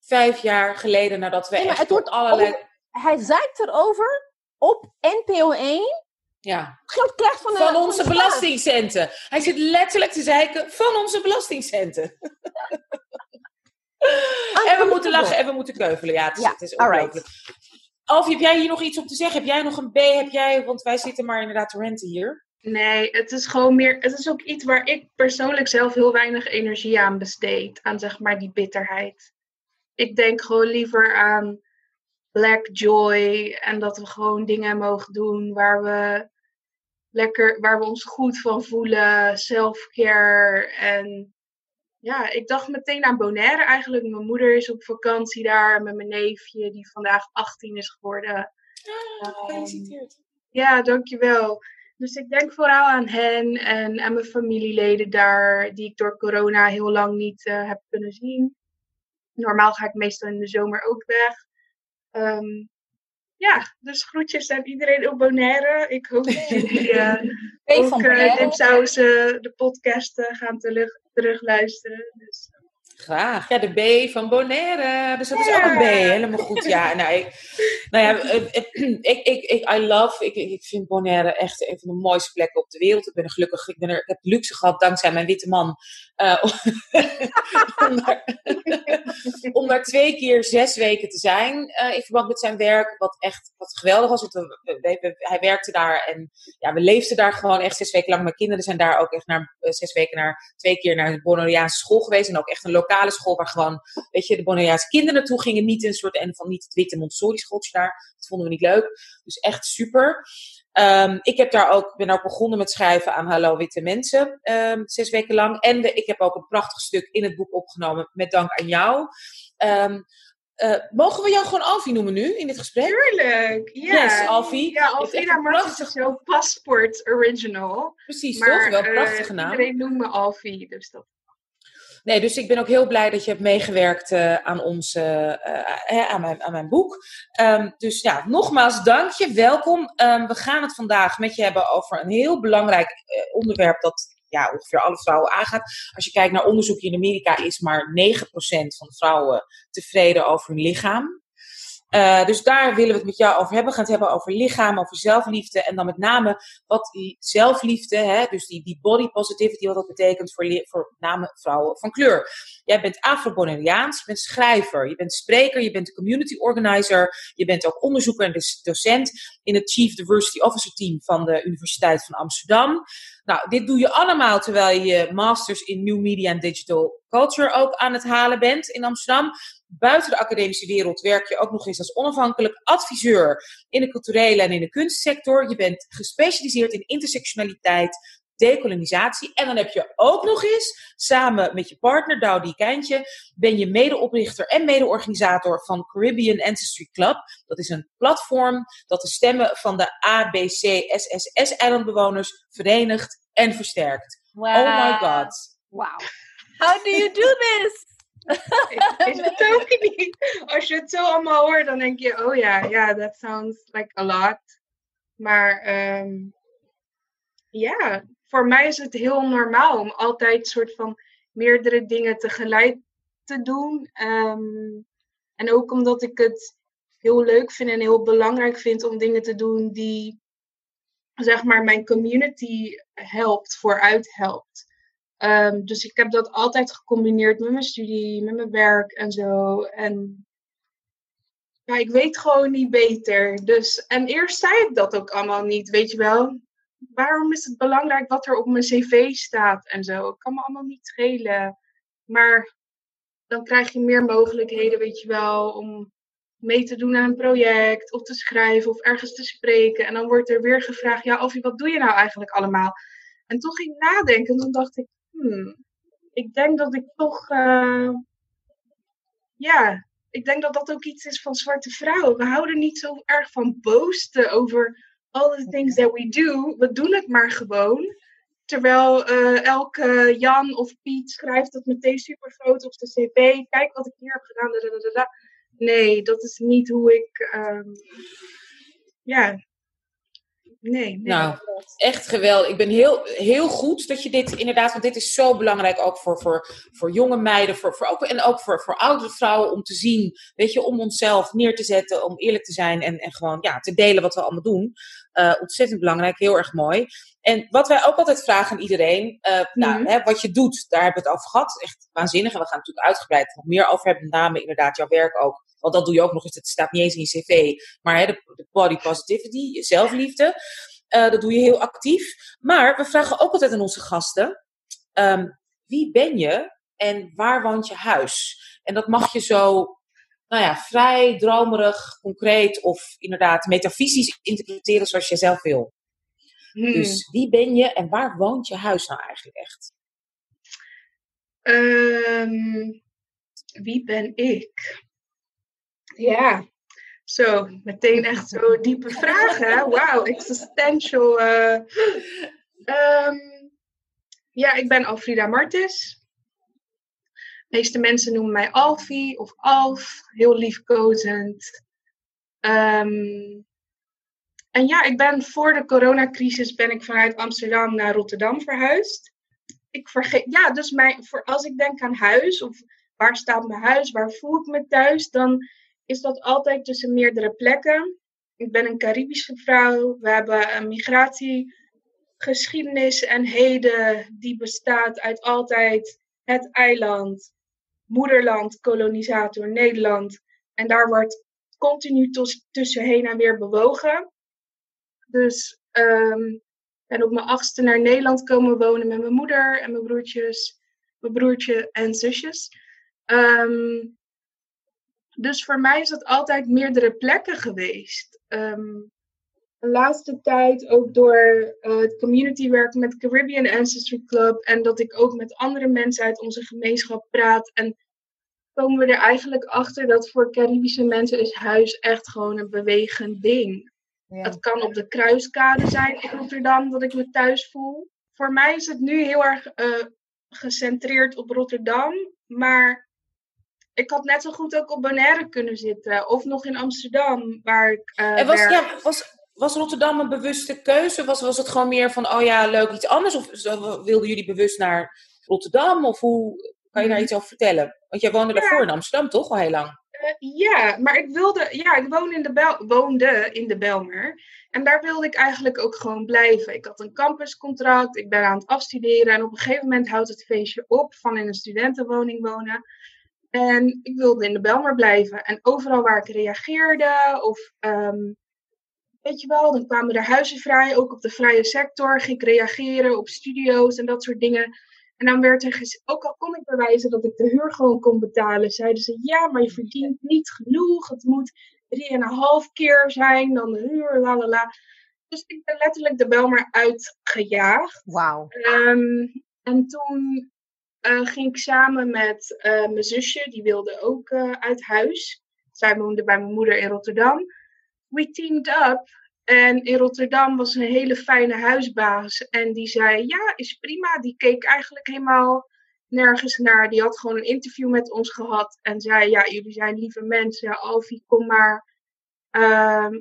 Vijf jaar geleden nadat we Nee, maar het wordt allerlei... over- Hij zeikt erover op NPO 1. Ja, Geld krijgt van, van onze belastingcenten. Hij zit letterlijk te zeiken van onze belastingcenten. En we moeten lachen en we moeten keuvelen. Ja, het is, Ja, het is ongelooflijk. Alfie, heb jij hier nog iets op te zeggen? Heb jij nog een B? Heb jij, want wij zitten maar inderdaad te renten hier. Nee, het is gewoon meer. Het is ook iets waar ik persoonlijk zelf heel weinig energie aan besteed. Aan zeg maar die bitterheid. Ik denk gewoon liever aan black joy. En dat we gewoon dingen mogen doen waar we lekker, waar we ons goed van voelen. Self-care. En ja, ik dacht meteen aan Bonaire eigenlijk. Mijn moeder is op vakantie daar met mijn neefje, die vandaag 18 is geworden. Ah, gefeliciteerd. Ja, dankjewel. Dus ik denk vooral aan hen en aan mijn familieleden daar, die ik door corona heel lang niet eh, heb kunnen zien. Normaal ga ik meestal in de zomer ook weg. Ehm, ja, dus groetjes aan iedereen op Bonaire. Ik hoop dat jullie uh, ook van uh, Bonaire. Dipsaus, uh, de podcast uh, gaan terug, terugluisteren. Dus, Graag. Ja, de B van Bonaire. Dus dat is ook een B. Helemaal goed. Ja, nou, ik, nou ja, ik, ik, ik, I love, ik, ik vind Bonaire echt een van de mooiste plekken op de wereld. Ik ben er gelukkig, ik, ben er, ik heb luxe gehad dankzij mijn witte man. Uh, om, daar, om daar twee keer zes weken te zijn uh, in verband met zijn werk. Wat echt wat geweldig was. Want we, we, we, hij werkte daar en ja, we leefden daar gewoon echt zes weken lang. Mijn kinderen zijn daar ook echt naar uh, zes weken naar twee keer naar de Bonaireaanse school geweest. En ook echt een lokale school waar gewoon, weet je, de Bonaireaanse kinderen naartoe gingen. Niet een soort en van niet het witte Montessori schooltje daar. Dat vonden we niet leuk. Dus echt super. Um, ik heb daar ook, ben ook begonnen met schrijven aan Hallo Witte Mensen, um, zes weken lang. En we, ik heb ook een prachtig stuk in het boek opgenomen, met dank aan jou. Um, uh, mogen we jou gewoon Alfie noemen nu, in dit gesprek? Tuurlijk, ja. Yes, Alfie. Ja, Alfie Martens is jouw passport original. Precies, maar, toch? Wel een prachtige uh, naam. Iedereen noemt me Alfie, dus dat... Nee, dus ik ben ook heel blij dat je hebt meegewerkt uh, aan, ons, uh, uh, aan, mijn, aan mijn boek. Um, dus ja, nogmaals dank je, welkom. Um, we gaan het vandaag met je hebben over een heel belangrijk onderwerp dat ja, ongeveer alle vrouwen aangaat. Als je kijkt naar onderzoek in Amerika is maar 9% van de vrouwen tevreden over hun lichaam. Uh, dus daar willen we het met jou over hebben. We gaan het hebben over lichaam, over zelfliefde. En dan met name wat die zelfliefde, hè, dus die, die body positivity, wat dat betekent voor, voor name vrouwen van kleur. Jij bent Afro-Bonaireaans, je bent schrijver, je bent spreker, je bent community organizer. Je bent ook onderzoeker en dus docent in het Chief Diversity Officer Team van de Universiteit van Amsterdam. Nou, dit doe je allemaal terwijl je masters in New Media en Digital Culture ook aan het halen bent in Amsterdam. Buiten de academische wereld werk je ook nog eens als onafhankelijk adviseur in de culturele en in de kunstsector. Je bent gespecialiseerd in intersectionaliteit, decolonisatie. En dan heb je ook nog eens, samen met je partner Dowdy Kijntje, ben je medeoprichter en mede-organisator van Caribbean Ancestry Club. Dat is een platform dat de stemmen van de ABCSSS-eilandbewoners verenigt en versterkt. Wow. Oh my god. Wow. How do you do this? Ik weet het ook niet. Als je het zo allemaal hoort, dan denk je, oh ja, ja, yeah, that sounds like a lot. Maar um, ja, voor mij is het heel normaal om altijd soort van meerdere dingen tegelijk te doen. Um, en ook omdat ik het heel leuk vind en heel belangrijk vind om dingen te doen die, zeg maar, mijn community helpt, vooruit helpt. Um, dus ik heb dat altijd gecombineerd met mijn studie, met mijn werk en zo. En ja, ik weet gewoon niet beter. Dus, en eerst zei ik dat ook allemaal niet, weet je wel. Waarom is het belangrijk wat er op mijn cv staat en zo? Het kan me allemaal niet schelen. Maar dan krijg je meer mogelijkheden, weet je wel, om mee te doen aan een project of te schrijven of ergens te spreken. En dan wordt er weer gevraagd, ja, Alfie, wat doe je nou eigenlijk allemaal? En toen ging ik nadenken en toen dacht ik, hmm, ik denk dat ik toch, uh, ja, ik denk dat dat ook iets is van zwarte vrouwen. We houden niet zo erg van boosten over all the things that we do. We doen het maar gewoon. Terwijl uh, elke Jan of Piet schrijft dat meteen super groot op de cv. Kijk wat ik hier heb gedaan. Nee, dat is niet hoe ik. Um, ja, Nee, nee, nou, echt geweldig. Ik ben heel, heel goed dat je dit inderdaad, want dit is zo belangrijk ook voor, voor, voor jonge meiden voor, voor ook, en ook voor, voor oudere vrouwen om te zien, weet je, om onszelf neer te zetten, om eerlijk te zijn en, en gewoon ja, te delen wat we allemaal doen. Uh, ontzettend belangrijk, heel erg mooi. En wat wij ook altijd vragen aan iedereen, uh, mm-hmm. nou, hè, wat je doet, daar hebben we het over gehad. Echt waanzinnig. En we gaan natuurlijk uitgebreid nog meer over hebben, met name inderdaad jouw werk ook. Want dat doe je ook nog eens, het staat niet eens in je cv. Maar hè, de, de body positivity, zelfliefde, uh, dat doe je heel actief. Maar we vragen ook altijd aan onze gasten, um, wie ben je en waar woont je huis? En dat mag je zo nou ja, vrij, dromerig, concreet of inderdaad metafysisch interpreteren zoals je zelf wil. Hmm. Dus wie ben je en waar woont je huis nou eigenlijk echt? Um, wie ben ik? Ja, zo, meteen echt zo diepe vragen. Wauw, existential. Uh, um, ja, ik ben Alfrida Martis. De meeste mensen noemen mij Alfie of Alf, heel liefkozend. Ehm, en ja, ik ben voor de coronacrisis ben ik vanuit Amsterdam naar Rotterdam verhuisd. Ik vergeet, ja, dus mijn, voor, als ik denk aan huis of waar staat mijn huis, waar voel ik me thuis, dan is dat altijd tussen meerdere plekken. Ik ben een Caribische vrouw. We hebben een migratiegeschiedenis en heden die bestaat uit altijd het eiland, moederland, kolonisator Nederland. En daar wordt continu tussen heen en weer bewogen. Dus um, ben op mijn achtste naar Nederland komen wonen met mijn moeder en mijn broertjes, mijn broertje en zusjes. Um, dus voor mij is dat altijd meerdere plekken geweest. De laatste tijd ook door uh, het communitywerk met Caribbean Ancestry Club en dat ik ook met andere mensen uit onze gemeenschap praat. En komen we er eigenlijk achter dat voor Caribische mensen is huis echt gewoon een bewegend ding. Ja. Het kan op de kruiskade zijn in Rotterdam dat ik me thuis voel. Voor mij is het nu heel erg uh, gecentreerd op Rotterdam. Maar ik had net zo goed ook op Bonaire kunnen zitten. Of nog in Amsterdam, waar ik uh, en was, ja, was, was Rotterdam een bewuste keuze? Was, was het gewoon meer van, oh ja, leuk, iets anders? Of wilden jullie bewust naar Rotterdam? Of hoe kan je daar iets over vertellen? Want jij woonde daarvoor in Amsterdam, toch? Al heel lang. Uh, ja, maar ik wilde, ja, ik woonde in de, Bel woonde in de Belmer. En daar wilde ik eigenlijk ook gewoon blijven. Ik had een campuscontract, ik ben aan het afstuderen. En op een gegeven moment houdt het feestje op van in een studentenwoning wonen. En ik wilde in de Belmer blijven. En overal waar ik reageerde, of um, weet je wel, dan kwamen er huizen vrij, ook op de vrije sector. Ging ik reageren op studio's en dat soort dingen. En dan werd er gezegd, ook al kon ik bewijzen dat ik de huur gewoon kon betalen, zeiden ze ja, maar je verdient niet genoeg. Het moet drieënhalf keer zijn dan de huur, la la la. Dus ik ben letterlijk de Belmer uitgejaagd. Wauw. Um, en toen uh, ging ik samen met uh, mijn zusje, die wilde ook uh, uit huis. Zij woonde bij mijn moeder in Rotterdam. We teamed up. En in Rotterdam was een hele fijne huisbaas. En die zei: Ja, is prima. Die keek eigenlijk helemaal nergens naar. Die had gewoon een interview met ons gehad. En zei: Ja, jullie zijn lieve mensen. Alfie, kom maar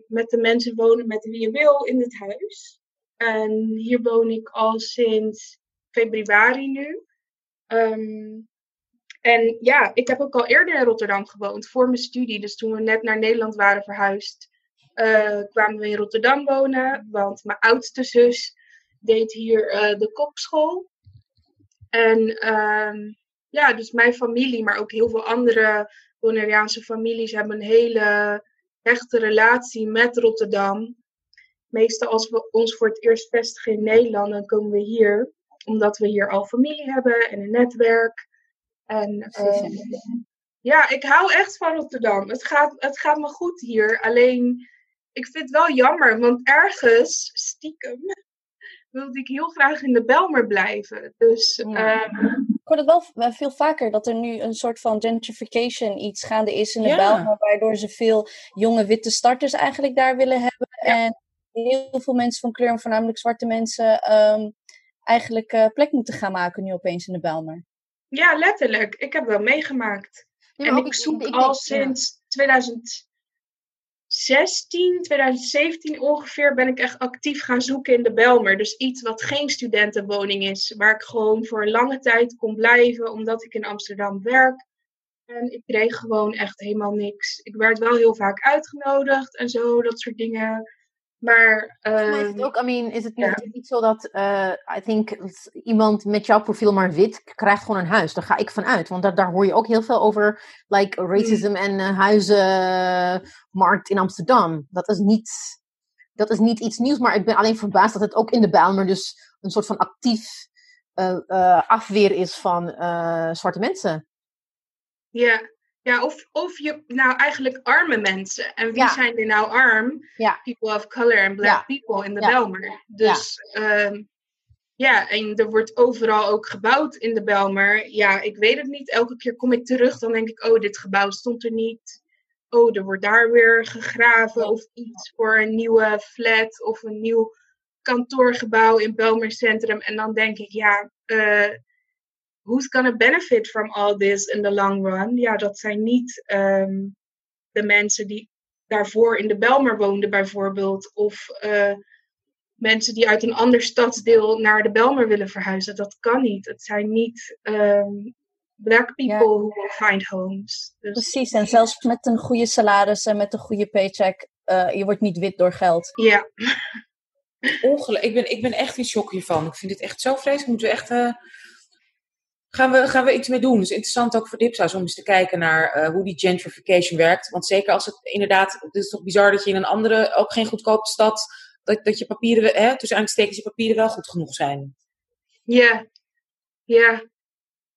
met de mensen wonen met wie je wil in het huis. En hier woon ik al sinds februari nu. Um, en ja, ik heb ook al eerder in Rotterdam gewoond voor mijn studie. Dus toen we net naar Nederland waren verhuisd, uh, kwamen we in Rotterdam wonen. Want mijn oudste zus deed hier uh, de kopschool. En um, ja, dus mijn familie, maar ook heel veel andere Bonaireaanse families hebben een hele hechte relatie met Rotterdam. Meestal als we ons voor het eerst vestigen in Nederland, dan komen we hier omdat we hier al familie hebben en een netwerk. En uh, ja, ik hou echt van Rotterdam. Het gaat, het gaat me goed hier. Alleen, ik vind het wel jammer, want ergens, stiekem, wilde ik heel graag in de Belmer blijven. Dus, ja. uh, ik hoor het wel veel vaker dat er nu een soort van gentrification iets gaande is in de ja. Belmer, waardoor ze veel jonge witte starters eigenlijk daar willen hebben. Ja. En heel veel mensen van kleur, voornamelijk zwarte mensen, um, eigenlijk uh, plek moeten gaan maken nu opeens in de Belmer. Ja, letterlijk. Ik heb wel meegemaakt. Ja, en ik zoek ik, ik, al sinds ja. 2016, 2017 ongeveer ben ik echt actief gaan zoeken in de Belmer. Dus iets wat geen studentenwoning is, waar ik gewoon voor lange tijd kon blijven, omdat ik in Amsterdam werk. En ik kreeg gewoon echt helemaal niks. Ik werd wel heel vaak uitgenodigd en zo, dat soort dingen. Maar, uh, is het ook, I mean, is het niet, ja. niet zo dat, uh, I think, iemand met jouw profiel maar wit krijgt gewoon een huis? Daar ga ik van uit, want daar, daar hoor je ook heel veel over, like racism mm. en uh, huizenmarkt in Amsterdam. Dat is, niet, dat is niet iets nieuws, maar ik ben alleen verbaasd dat het ook in de Bijlmer dus een soort van actief afweer is van zwarte mensen. Ja, ja, of, of je, nou eigenlijk arme mensen. En wie ja. zijn er nou arm? Ja. People of color and black ja. people in de Belmer. Dus ja. Um, ja, en er wordt overal ook gebouwd in de Belmer. Ja, ik weet het niet. Elke keer kom ik terug, dan denk ik, oh, dit gebouw stond er niet. Oh, er wordt daar weer gegraven of iets voor een nieuwe flat of een nieuw kantoorgebouw in Belmer Centrum. En dan denk ik, ja, uh, who's gonna benefit from all this in the long run? Ja, dat zijn niet um, de mensen die daarvoor in de Belmer woonden bijvoorbeeld. Of uh, mensen die uit een ander stadsdeel naar de Belmer willen verhuizen. Dat kan niet. Het zijn niet um, black people ja. who will find homes. Dus... Precies, en zelfs met een goede salaris en met een goede paycheck, uh, je wordt niet wit door geld. Ja. Ongelooflijk. Ik ben, ik ben echt in shock hiervan. Ik vind dit echt zo vreselijk. Moeten we echt... Uh, gaan, we, gaan we iets mee doen? Dus interessant ook voor Dipsaus om eens te kijken naar uh, hoe die gentrification werkt. Want zeker als het inderdaad... Het is toch bizar dat je in een andere, ook geen goedkope stad... Dat, dat je papieren, hè, tussen aanstekens, je papieren wel goed genoeg zijn. Ja, ja.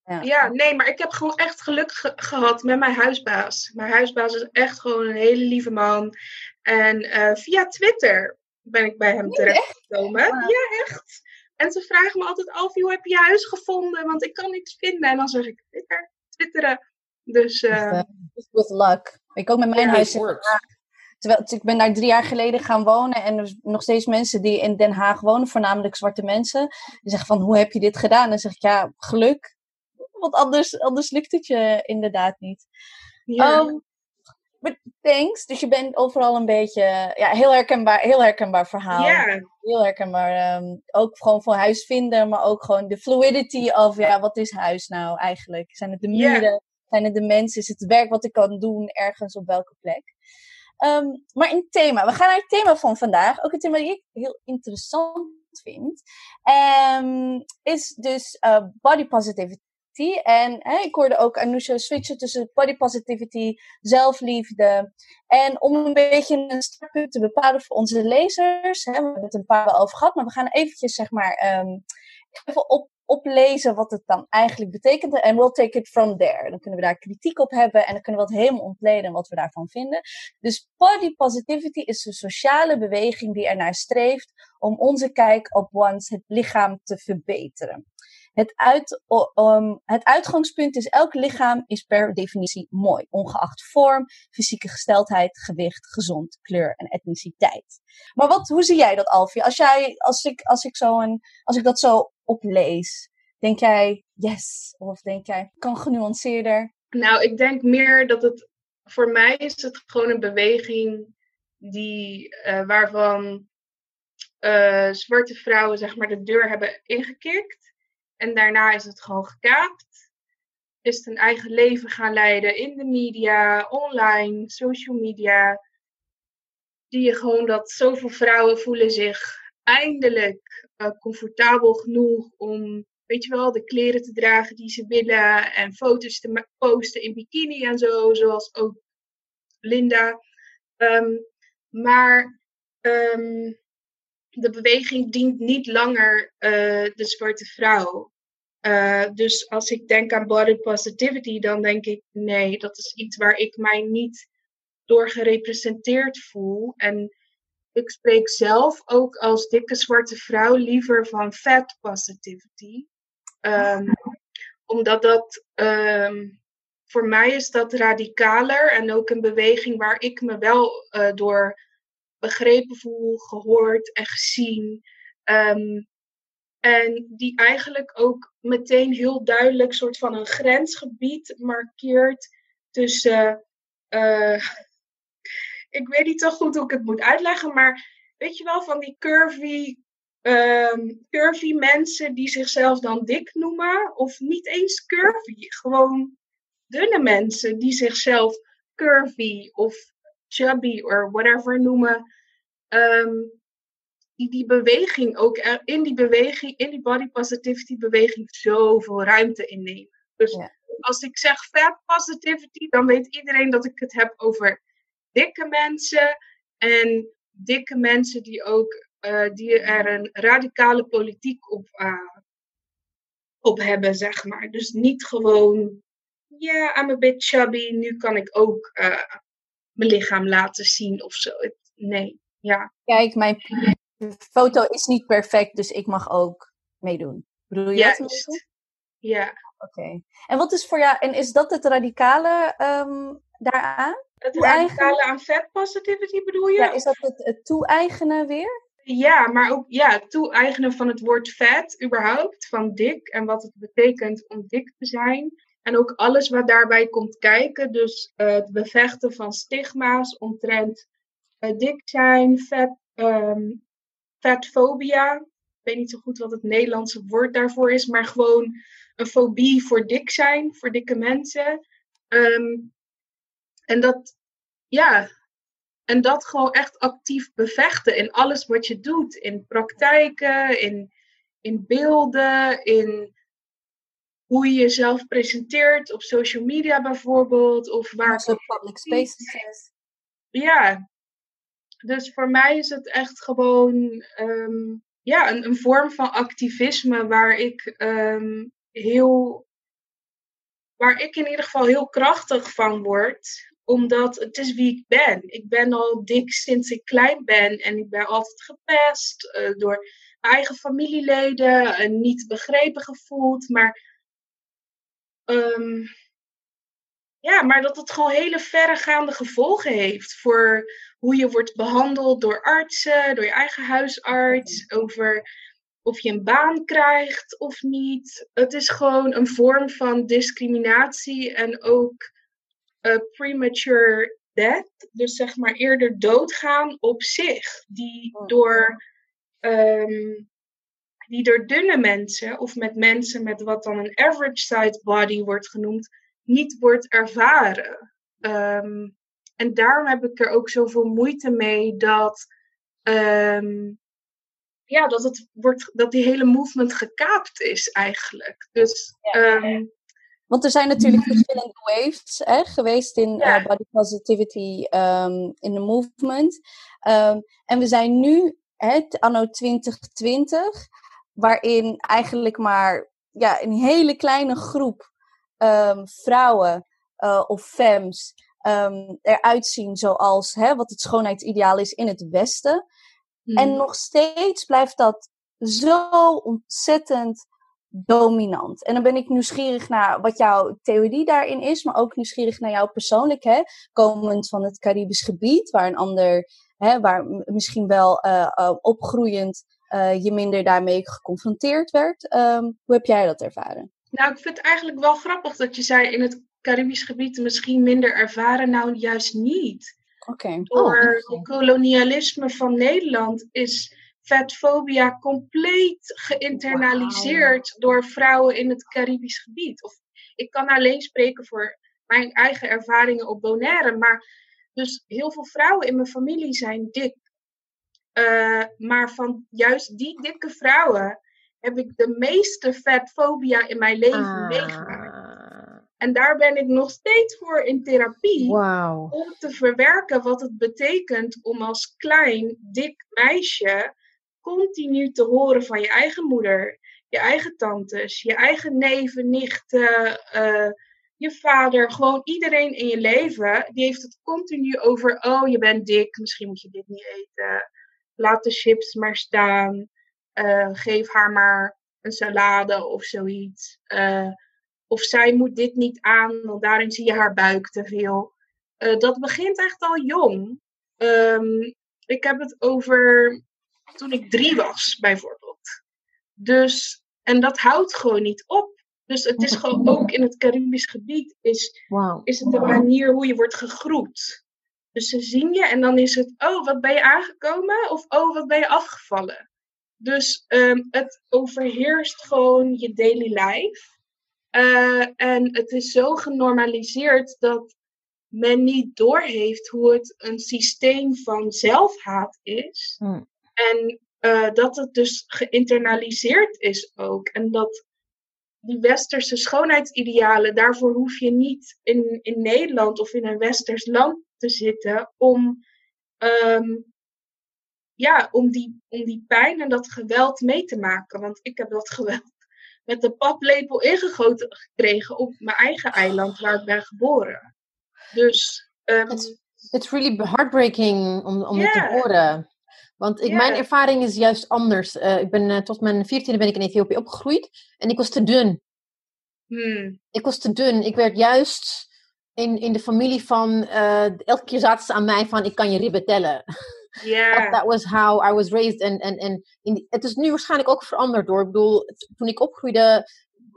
Ja. ja, nee, maar ik heb gewoon echt geluk ge gehad met mijn huisbaas. Mijn huisbaas is echt gewoon een hele lieve man. En uh, via Twitter ben ik bij hem terechtgekomen. Ja, echt. En ze vragen me altijd af, hoe heb je je huis gevonden? Want ik kan niks vinden. En dan zeg ik, Twitter, twitteren. Dus... Uh, with luck. Ik ook met mijn huis Terwijl ik ben daar drie jaar geleden gaan wonen en er zijn nog steeds mensen die in Den Haag wonen, voornamelijk zwarte mensen, die zeggen van hoe heb je dit gedaan? En dan zeg ik ja, geluk. Want anders, anders lukt het je inderdaad niet. Ja. Um, thanks. Dus je bent overal een beetje, ja, heel herkenbaar, heel herkenbaar verhaal. Ja. Heel herkenbaar. Um, ook gewoon voor huis vinden, maar ook gewoon de fluidity of, ja, wat is huis nou eigenlijk? Zijn het de muren? Yeah. Zijn het de mensen? Is het werk wat ik kan doen ergens op welke plek? Um, maar in thema, we gaan naar het thema van vandaag. Ook een thema die ik heel interessant vind. Um, is dus uh, body positivity. En hè, ik hoorde ook Anousha switchen tussen body positivity, zelfliefde. En om een beetje een startpunt te bepalen voor onze lezers. Hè, we hebben het een paar wel over gehad, maar we gaan eventjes zeg maar um, even op, oplezen wat het dan eigenlijk betekent. En we'll take it from there. Dan kunnen we daar kritiek op hebben en dan kunnen we het helemaal ontleden wat we daarvan vinden. Dus body positivity is een sociale beweging die ernaar streeft om onze kijk op ons het lichaam te verbeteren. Het, uit, um, het uitgangspunt is elk lichaam is per definitie mooi, ongeacht vorm, fysieke gesteldheid, gewicht, gezond, kleur en etniciteit. Maar wat, hoe zie jij dat, Alfie? Als, jij, als, ik, als, ik zo een, als ik dat zo oplees, denk jij yes? Of denk jij kan genuanceerder? Nou, ik denk meer dat het voor mij is het gewoon een beweging die, uh, waarvan uh, zwarte vrouwen zeg maar de deur hebben ingekikt. En daarna is het gewoon gekaapt. Is het een eigen leven gaan leiden in de media, online, social media. Zie je gewoon dat zoveel vrouwen voelen zich eindelijk uh, comfortabel genoeg om, weet je wel, de kleren te dragen die ze willen. En foto's te posten in bikini en zo, zoals ook Linda. Um, maar um, de beweging dient niet langer uh, de zwarte vrouw. Uh, dus als ik denk aan body positivity, dan denk ik nee, dat is iets waar ik mij niet door gerepresenteerd voel. En ik spreek zelf ook als dikke zwarte vrouw liever van fat positivity. Um, omdat dat, um, voor mij is dat radicaler en ook een beweging waar ik me wel uh, door begrepen voel, gehoord en gezien. Um, en die eigenlijk ook meteen heel duidelijk soort van een grensgebied markeert tussen. Uh, ik weet niet zo goed hoe ik het moet uitleggen, maar weet je wel, van die curvy, um, curvy mensen die zichzelf dan dik noemen. Of niet eens curvy, gewoon dunne mensen die zichzelf curvy of chubby of whatever noemen. Um, die die beweging ook in die beweging, in die body positivity beweging zoveel ruimte innemen. Dus als ik zeg fat positivity, dan weet iedereen dat ik het heb over dikke mensen en dikke mensen die ook uh, die er een radicale politiek op, uh, op hebben, zeg maar. Dus niet gewoon, ja, yeah, I'm a bit chubby, nu kan ik ook uh, mijn lichaam laten zien of zo. Nee, ja. Kijk, mijn foto is niet perfect, dus ik mag ook meedoen. Bedoel je Juist. dat? Ja. Oké. En wat is voor jou, en is dat het radicale um, daaraan? Het radicale aan fat positivity bedoel je? Ja, is dat het, het toe-eigenen weer? Ja, maar ook ja, het toe-eigenen van het woord vet überhaupt, van dik en wat het betekent om dik te zijn. En ook alles wat daarbij komt kijken. Dus eh, het bevechten van stigma's omtrent dik zijn, vet, ehm, vetfobia. Ik weet niet zo goed wat het Nederlandse woord daarvoor is, maar gewoon een fobie voor dik zijn, voor dikke mensen. Ehm, en dat, ja, en dat gewoon echt actief bevechten in alles wat je doet. In praktijken, in, in beelden, in hoe je jezelf presenteert op social media bijvoorbeeld. Of waar. Zo public spaces. Ja. Dus voor mij is het echt gewoon ehm, ja, een, een vorm van activisme waar ik um, heel. Waar ik in ieder geval heel krachtig van word omdat het is wie ik ben. Ik ben al dik sinds ik klein ben en ik ben altijd gepest uh, door mijn eigen familieleden en niet begrepen gevoeld. Maar, um, ja, maar dat het gewoon hele verregaande gevolgen heeft voor hoe je wordt behandeld door artsen, door je eigen huisarts, over of je een baan krijgt of niet. Het is gewoon een vorm van discriminatie en ook uh, premature death, dus zeg maar eerder doodgaan op zich, die Oh. door, um, die door dunne mensen of met mensen met wat dan een average size body wordt genoemd, niet wordt ervaren. Um, en daarom heb ik er ook zoveel moeite mee dat, um, ja, dat, het wordt, dat die hele movement gekaapt is eigenlijk. Dus ja, ja. Want er zijn natuurlijk verschillende waves hè, geweest in ja. uh, body positivity um, in de movement. Um, en we zijn nu, hè, anno 2020, waarin eigenlijk maar ja, een hele kleine groep um, vrouwen uh, of femmes eruit zien zoals hè, wat het schoonheidsideaal is in het Westen. Hmm. En nog steeds blijft dat zo ontzettend dominant. En dan ben ik nieuwsgierig naar wat jouw theorie daarin is, maar ook nieuwsgierig naar jou persoonlijk, hè, komend van het Caribisch gebied, waar een ander, hè, waar misschien wel uh, uh, opgroeiend uh, je minder daarmee geconfronteerd werd. Um, hoe heb jij dat ervaren? Nou, ik vind het eigenlijk wel grappig dat je zei in het Caribisch gebied misschien minder ervaren. Nou, juist niet. Oké. Okay. Door oh, het kolonialisme van Nederland is vetfobia compleet geïnternaliseerd wow. door vrouwen in het Caribisch gebied. Of ik kan alleen spreken voor mijn eigen ervaringen op Bonaire, maar dus heel veel vrouwen in mijn familie zijn dik. Uh, maar van juist die dikke vrouwen heb ik de meeste vetfobia in mijn leven ah. meegemaakt. En daar ben ik nog steeds voor in therapie. Wow. Om te verwerken wat het betekent om als klein, dik meisje continu te horen van je eigen moeder, je eigen tantes, je eigen neven, nichten, uh, je vader, gewoon iedereen in je leven, die heeft het continu over, oh je bent dik, misschien moet je dit niet eten, laat de chips maar staan, uh, geef haar maar een salade of zoiets. Uh, of zij moet dit niet aan, want daarin zie je haar buik te veel. dat begint echt al jong. Um, ik heb het over toen ik drie was, bijvoorbeeld. Dus, en dat houdt gewoon niet op. Dus het is gewoon ook in het Caribisch gebied is, wow. is het een manier hoe je wordt gegroet. Dus ze zien je en dan is het, oh, wat ben je aangekomen? Of, oh, wat ben je afgevallen? Dus um, het overheerst gewoon je daily life. Uh, en het is zo genormaliseerd dat men niet doorheeft hoe het een systeem van zelfhaat is. Mm. En uh, dat het dus geïnternaliseerd is ook. En dat die westerse schoonheidsidealen, daarvoor hoef je niet in, in Nederland of in een westers land te zitten om, um, ja, om, die, om die pijn en dat geweld mee te maken. Want ik heb dat geweld met de paplepel ingegoten gekregen op mijn eigen eiland waar ik ben geboren. Dus. Um, it's, it's really heartbreaking om, om yeah. het te horen. Want ik, yeah. mijn ervaring is juist anders. Uh, ik ben, uh, tot mijn veertiende ben ik in Ethiopië opgegroeid. En ik was te dun. Hmm. Ik was te dun. Ik werd juist in, in de familie van... Uh, elke keer zaten ze aan mij van... Ik kan je ribben tellen. Yeah. That was how I was raised. En, en, en het is nu waarschijnlijk ook veranderd door. Ik bedoel, toen ik opgroeide...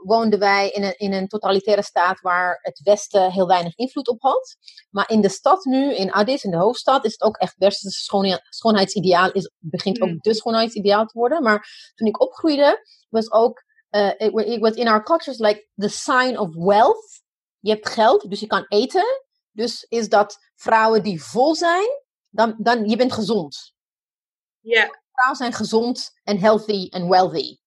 woonden wij in een, in een totalitaire staat waar het Westen heel weinig invloed op had. Maar in de stad nu, in Addis, in de hoofdstad, is het ook echt westerse schoon, schoonheidsideaal. Is, begint ook Mm. de schoonheidsideaal te worden. Maar toen ik opgroeide, was ook, uh, it was in our cultures like the sign of wealth. Je hebt geld, dus je kan eten. Dus is dat vrouwen die vol zijn, dan, dan je bent gezond. Ja. Vrouwen zijn gezond en healthy en wealthy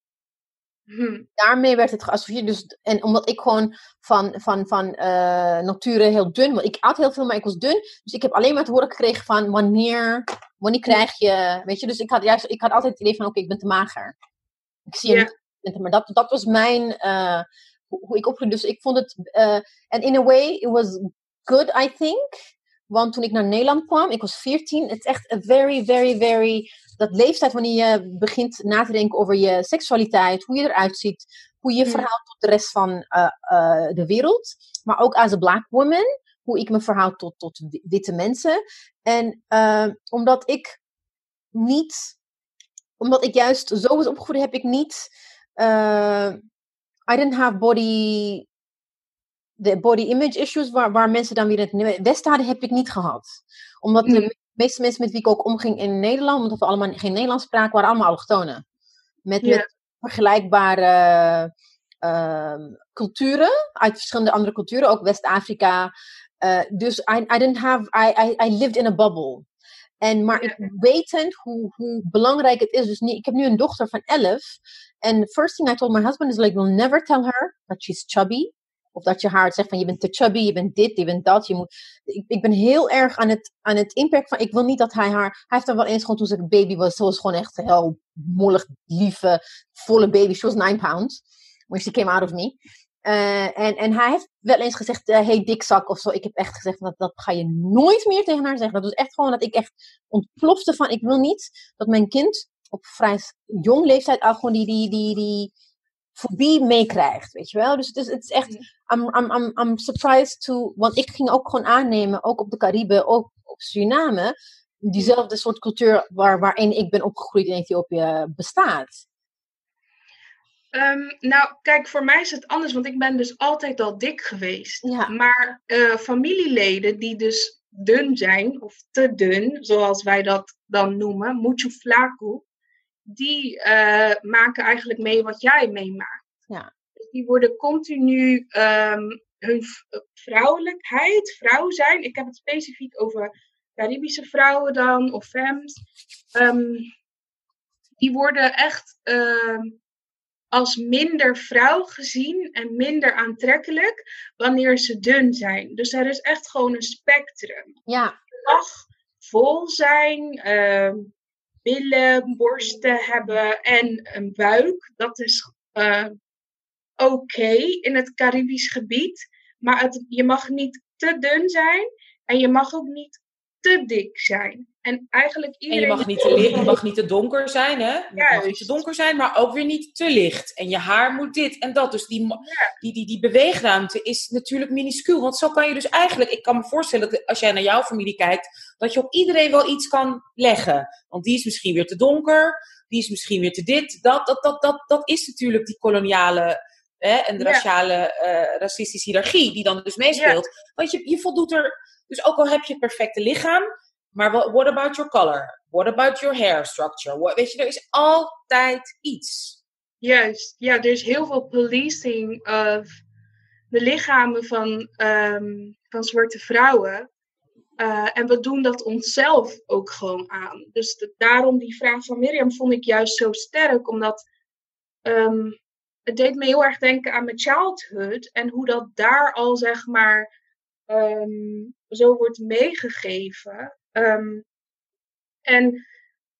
Hm. daarmee werd het geassocieerd. Dus, en omdat ik gewoon van, van, van eh nature heel dun was. Ik at heel veel, maar ik was dun. Dus ik heb alleen maar te horen gekregen van wanneer, wanneer krijg je. Weet je, dus ik had, juist, ik had altijd het idee van: oké, ik ben te mager. Ik zie Ja. niet. Maar dat, dat was mijn. eh, hoe, hoe ik opgroeide. Dus ik vond het. eh, En in a way, it was good, I think. Want toen ik naar Nederland kwam, ik was 14. Het is echt a very, very, very. Dat leeftijd wanneer je begint na te denken over je seksualiteit, hoe je eruit ziet, hoe je verhoudt tot de rest van eh, eh, de wereld. Maar ook als een black woman, hoe ik me verhoud tot, tot wi- witte mensen. En eh, omdat ik niet, omdat ik juist zo was opgevoed, heb ik niet. eh, I didn't have body. De body image issues waar, waar mensen dan weer in het Westen hadden, heb ik niet gehad. Omdat de Mm. me- meeste mensen met wie ik ook omging in Nederland, omdat we allemaal geen Nederlands spraken, waren allemaal allochtonen. Met, vergelijkbare ehm, culturen uit verschillende andere culturen, ook West-Afrika. Eh, dus I, I didn't have, I, I, I lived in a bubble. En, maar ik wetend hoe, hoe belangrijk het is. Dus niet, ik heb nu een dochter van 11. En first thing I told my husband is like, we'll never tell her that she's chubby. Of dat je haar zegt van je bent te chubby, je bent dit, je bent dat. Je moet, ik, ik ben heel erg aan het, aan het inperken van, ik wil niet dat hij haar... Hij heeft er wel eens gewoon toen ze baby was, ze was gewoon echt heel mollig, lieve, volle baby. She was nine pounds when she came out of me. Eh, en, en hij heeft wel eens gezegd, eh, hey dikzak of zo. Ik heb echt gezegd, dat, dat ga je nooit meer tegen haar zeggen. Dat was echt gewoon dat ik echt ontplofte van, ik wil niet dat mijn kind op vrij jong leeftijd al gewoon die, die, die, die fobie meekrijgt, weet je wel. Dus het is, het is echt, I'm, I'm, I'm, I'm surprised to, want ik ging ook gewoon aannemen, ook op de Cariben, ook op Suriname, diezelfde soort cultuur waar, waarin ik ben opgegroeid in Ethiopië bestaat. Ehm, nou, kijk, voor mij is het anders, want ik ben dus altijd al dik geweest. Ja. Maar eh, familieleden die dus dun zijn, of te dun, zoals wij dat dan noemen, mucho flaco, die eh, maken eigenlijk mee wat jij meemaakt. Ja. Dus die worden continu ehm, hun vrouwelijkheid, vrouw zijn. Ik heb het specifiek over Caribische vrouwen dan, of femmes. Ehm, die worden echt ehm, als minder vrouw gezien en minder aantrekkelijk wanneer ze dun zijn. Dus er is echt gewoon een spectrum. Ja, mag vol zijn, billen, borsten hebben en een buik. Dat is eh, oké in het Caribisch gebied. Maar je mag niet te dun zijn en je mag ook niet te dik zijn. En eigenlijk En iedereen... je mag, niet te licht, je mag niet te donker zijn, hè? Je mag niet te Juist. donker zijn, maar ook weer niet te licht. En je haar moet dit en dat. Dus die, die, die, die beweegruimte is natuurlijk minuscuul. Want zo kan je dus eigenlijk, ik kan me voorstellen dat als jij naar jouw familie kijkt, dat je op iedereen wel iets kan leggen. Want die is misschien weer te donker, die is misschien weer te dit. Dat, dat, dat, dat, dat is natuurlijk die koloniale hè, en de raciale, eh, racistische hiërarchie die dan dus meespeelt. Want je, je voldoet er, dus ook al heb je het perfecte lichaam, maar what, what about your color? What about your hair structure? What- weet je, er is altijd iets. Juist, ja, er is heel veel policing of de lichamen van, ehm, van zwarte vrouwen. Eh, en we doen dat onszelf ook gewoon aan. Dus de- daarom die vraag van Mirjam vond ik juist zo sterk, omdat ehm, het deed me heel erg denken aan mijn childhood en hoe dat daar al zeg maar ehm, zo wordt meegegeven. Ehm, en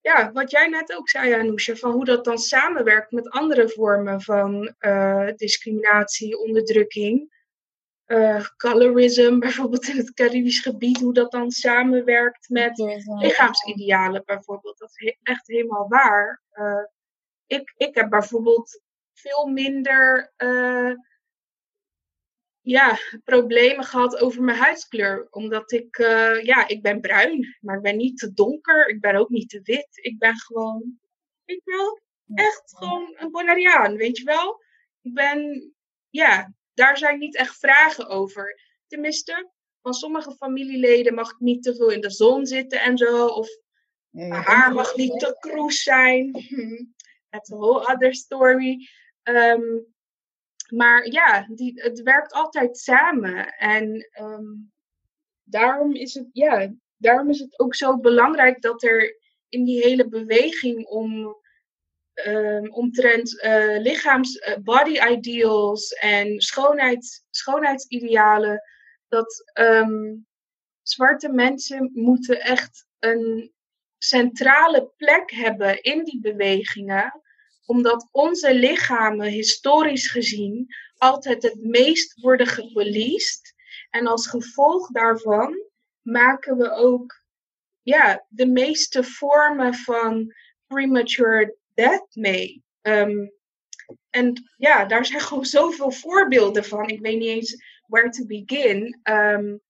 ja, wat jij net ook zei, Anousha, van hoe dat dan samenwerkt met andere vormen van eh, discriminatie, onderdrukking. Eh, colorism, bijvoorbeeld in het Caribisch gebied, hoe dat dan samenwerkt met lichaamsidealen, bijvoorbeeld. Dat is he- echt helemaal waar. Eh, ik, ik heb bijvoorbeeld veel minder eh, ja, problemen gehad over mijn huidskleur. Omdat ik, eh, ja, ik ben bruin, maar ik ben niet te donker. Ik ben ook niet te wit. Ik ben gewoon, je wel, echt gewoon een Bonaireaan, weet je wel. Ik ben ja, daar zijn niet echt vragen over. Tenminste, van sommige familieleden mag ik niet te veel in de zon zitten en zo. Of haar mag niet te kroes zijn. That's a whole other story. Ehm, maar ja, die, het werkt altijd samen. En ehm, daarom, is het, ja, daarom is het ook zo belangrijk dat er in die hele beweging om um, omtrent uh, lichaams, uh, body ideals en schoonheid, schoonheidsidealen, dat zwarte mensen moeten echt een centrale plek hebben in die bewegingen, omdat onze lichamen historisch gezien altijd het meest worden gepoliced. En als gevolg daarvan maken we ook ja, de meeste vormen van premature death mee. Um, en ja, daar zijn gewoon zoveel voorbeelden van. Ik weet niet eens where to begin. Um,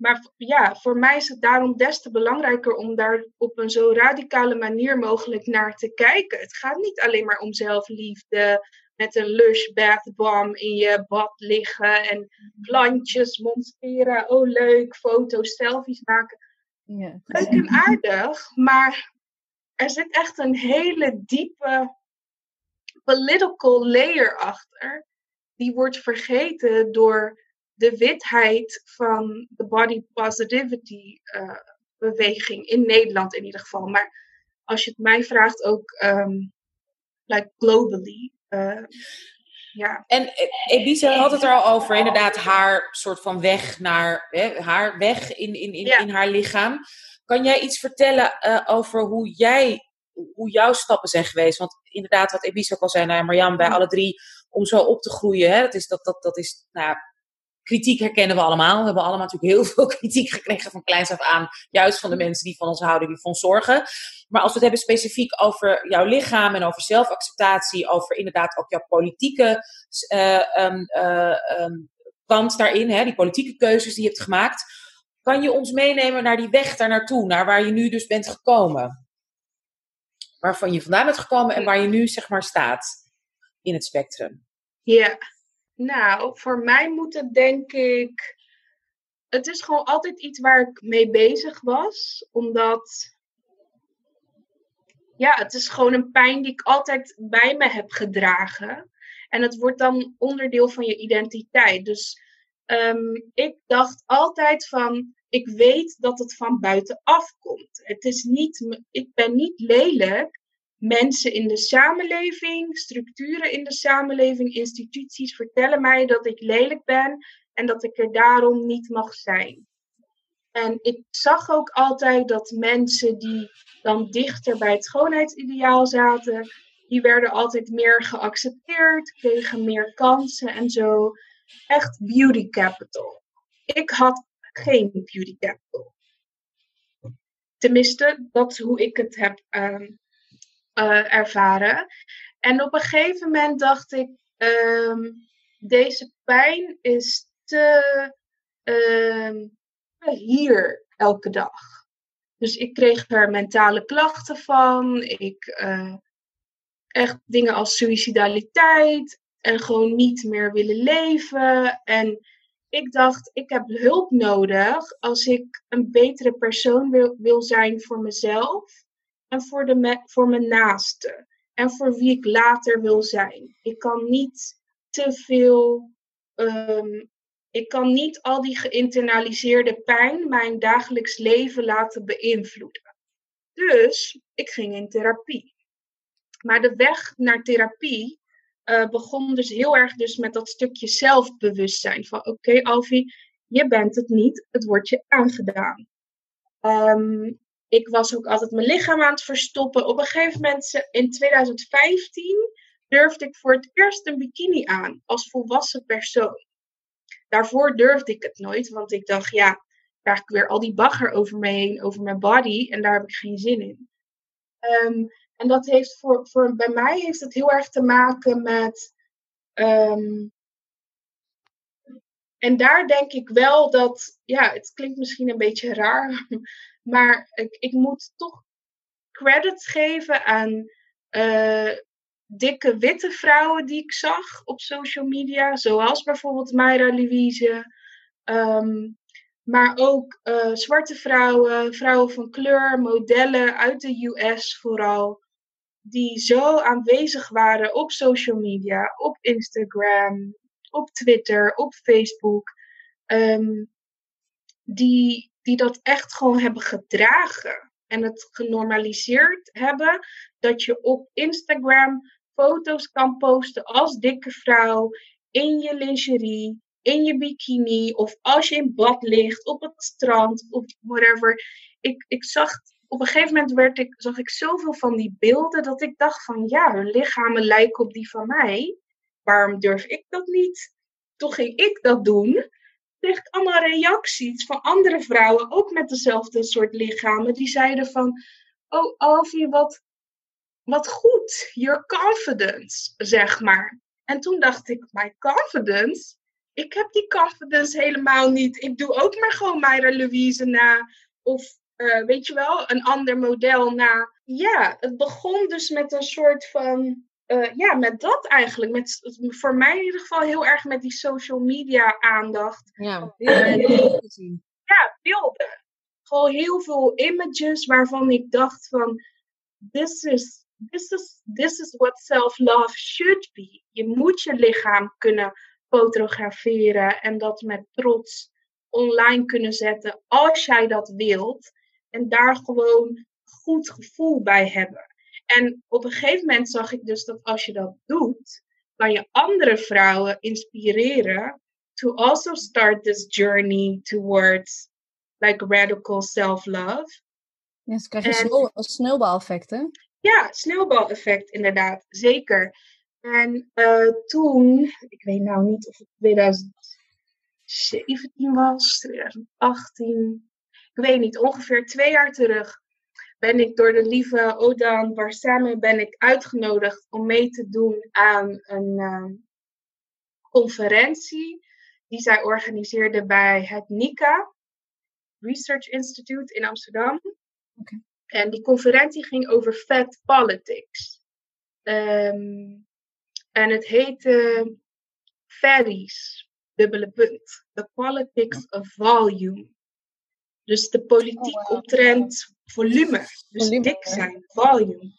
maar ja, voor mij is het daarom des te belangrijker om daar op een zo radicale manier mogelijk naar te kijken. Het gaat niet alleen maar om zelfliefde, met een lush bath bomb in je bad liggen en plantjes monsteren. Oh leuk, foto's, selfies maken. Ja. Leuk en aardig, maar er zit echt een hele diepe political layer achter. Die wordt vergeten door de witheid van de body positivity uh, beweging in Nederland in ieder geval. Maar als je het mij vraagt, ook um, like globally. Uh, ja. En Ebisa had het er al over, inderdaad, haar soort van weg naar hè, haar weg in, in, in, in haar lichaam. Kan jij iets vertellen uh, over hoe jij, hoe jouw stappen zijn geweest? Want inderdaad, wat Ebisa ook al zei, nou, Marjan, bij mm. alle drie, om zo op te groeien, hè, dat is, dat, dat, dat is nou, kritiek herkennen we allemaal. We hebben allemaal natuurlijk heel veel kritiek gekregen van kleins af aan. Juist van de mensen die van ons houden, die van ons zorgen. Maar als we het hebben specifiek over jouw lichaam en over zelfacceptatie, over inderdaad ook jouw politieke uh, kant daarin, hè, die politieke keuzes die je hebt gemaakt. Kan je ons meenemen naar die weg daar naartoe, naar waar je nu dus bent gekomen? Waarvan je vandaan bent gekomen en waar je nu zeg maar staat in het spectrum. Ja, nou, voor mij moet het denk ik. Het is gewoon altijd iets waar ik mee bezig was. Omdat. Ja, het is gewoon een pijn die ik altijd bij me heb gedragen. En het wordt dan onderdeel van je identiteit. Dus um, ik dacht altijd van. Ik weet dat het van buitenaf komt. Het is niet, ik ben niet lelijk mensen in de samenleving, structuren in de samenleving, instituties vertellen mij dat ik lelijk ben en dat ik er daarom niet mag zijn. En ik zag ook altijd dat mensen die dan dichter bij het schoonheidsideaal zaten, die werden altijd meer geaccepteerd, kregen meer kansen en zo. Echt beauty capital. Ik had geen beauty capital. Tenminste, dat is hoe ik het heb uh, uh, ervaren. En op een gegeven moment dacht ik, um, deze pijn is te um, hier elke dag. Dus ik kreeg er mentale klachten van. Ik uh, echt dingen als suicidaliteit en gewoon niet meer willen leven. En ik dacht, ik heb hulp nodig als ik een betere persoon wil, wil zijn voor mezelf en voor, de voor mijn naaste. En voor wie ik later wil zijn. Ik kan niet te veel. Um, ik kan niet al die geïnternaliseerde pijn mijn dagelijks leven laten beïnvloeden. Dus ik ging in therapie. Maar de weg naar therapie uh, begon dus heel erg dus met dat stukje zelfbewustzijn. Van oké, okay, Alfie, je bent het niet, het wordt je aangedaan. Um, ik was ook altijd mijn lichaam aan het verstoppen. Op een gegeven moment, in 2015, durfde ik voor het eerst een bikini aan als volwassen persoon. Daarvoor durfde ik het nooit, want ik dacht, ja, krijg ik weer al die bagger over me heen, over mijn body, en daar heb ik geen zin in. Um, en dat heeft voor, voor, bij mij heeft het heel erg te maken met. Um, en daar denk ik wel dat, ja, het klinkt misschien een beetje raar, maar ik, ik moet toch credits geven aan uh, dikke witte vrouwen die ik zag op social media, zoals bijvoorbeeld Mayra Louise. Ehm, maar ook eh, zwarte vrouwen, vrouwen van kleur, modellen uit de US vooral, die zo aanwezig waren op social media, op Instagram, op Twitter, op Facebook, ehm, die, die dat echt gewoon hebben gedragen en het genormaliseerd hebben dat je op Instagram foto's kan posten als dikke vrouw in je lingerie, in je bikini of als je in bad ligt, op het strand of whatever. Ik, ik zag, op een gegeven moment werd ik, zag ik zoveel van die beelden dat ik dacht van ja, hun lichamen lijken op die van mij. Waarom durf ik dat niet? Toen ging ik dat doen. Ik allemaal reacties van andere vrouwen, ook met dezelfde soort lichamen, die zeiden van, oh Alfie, wat, wat goed, your confidence, zeg maar. En toen dacht ik, my confidence? Ik heb die confidence helemaal niet. Ik doe ook maar gewoon Myra Louise na. Of uh, weet je wel, een ander model na. Ja, het begon dus met een soort van. Uh, ja, met dat eigenlijk. Met, voor mij in ieder geval heel erg met die social media aandacht. Ja, zien. Ja, beelden. Gewoon heel veel images waarvan ik dacht van. This is, this is, this is what self-love should be. Je moet je lichaam kunnen fotograferen en dat met trots online kunnen zetten als jij dat wilt. En daar gewoon goed gevoel bij hebben. En op een gegeven moment zag ik dus dat als je dat doet, kan je andere vrouwen inspireren to also start this journey towards like radical self-love. Ja, dus krijg je en, sneeuwbaleffect, hè? Ja, sneeuwbaleffect inderdaad, zeker. En uh, toen, ik weet nou niet of het 2017 was, 2018, ik weet niet, ongeveer twee jaar terug, ben ik door de lieve Odan Barsame ben ik uitgenodigd om mee te doen aan een uh, conferentie die zij organiseerde bij het NICA Research Institute in Amsterdam. Okay. En die conferentie ging over fat politics. Um, en het heette Ferries, dubbele punt. The Politics of Volume. Dus de politiek oh, wow. optrent volume. Dus volume, dik zijn, volume.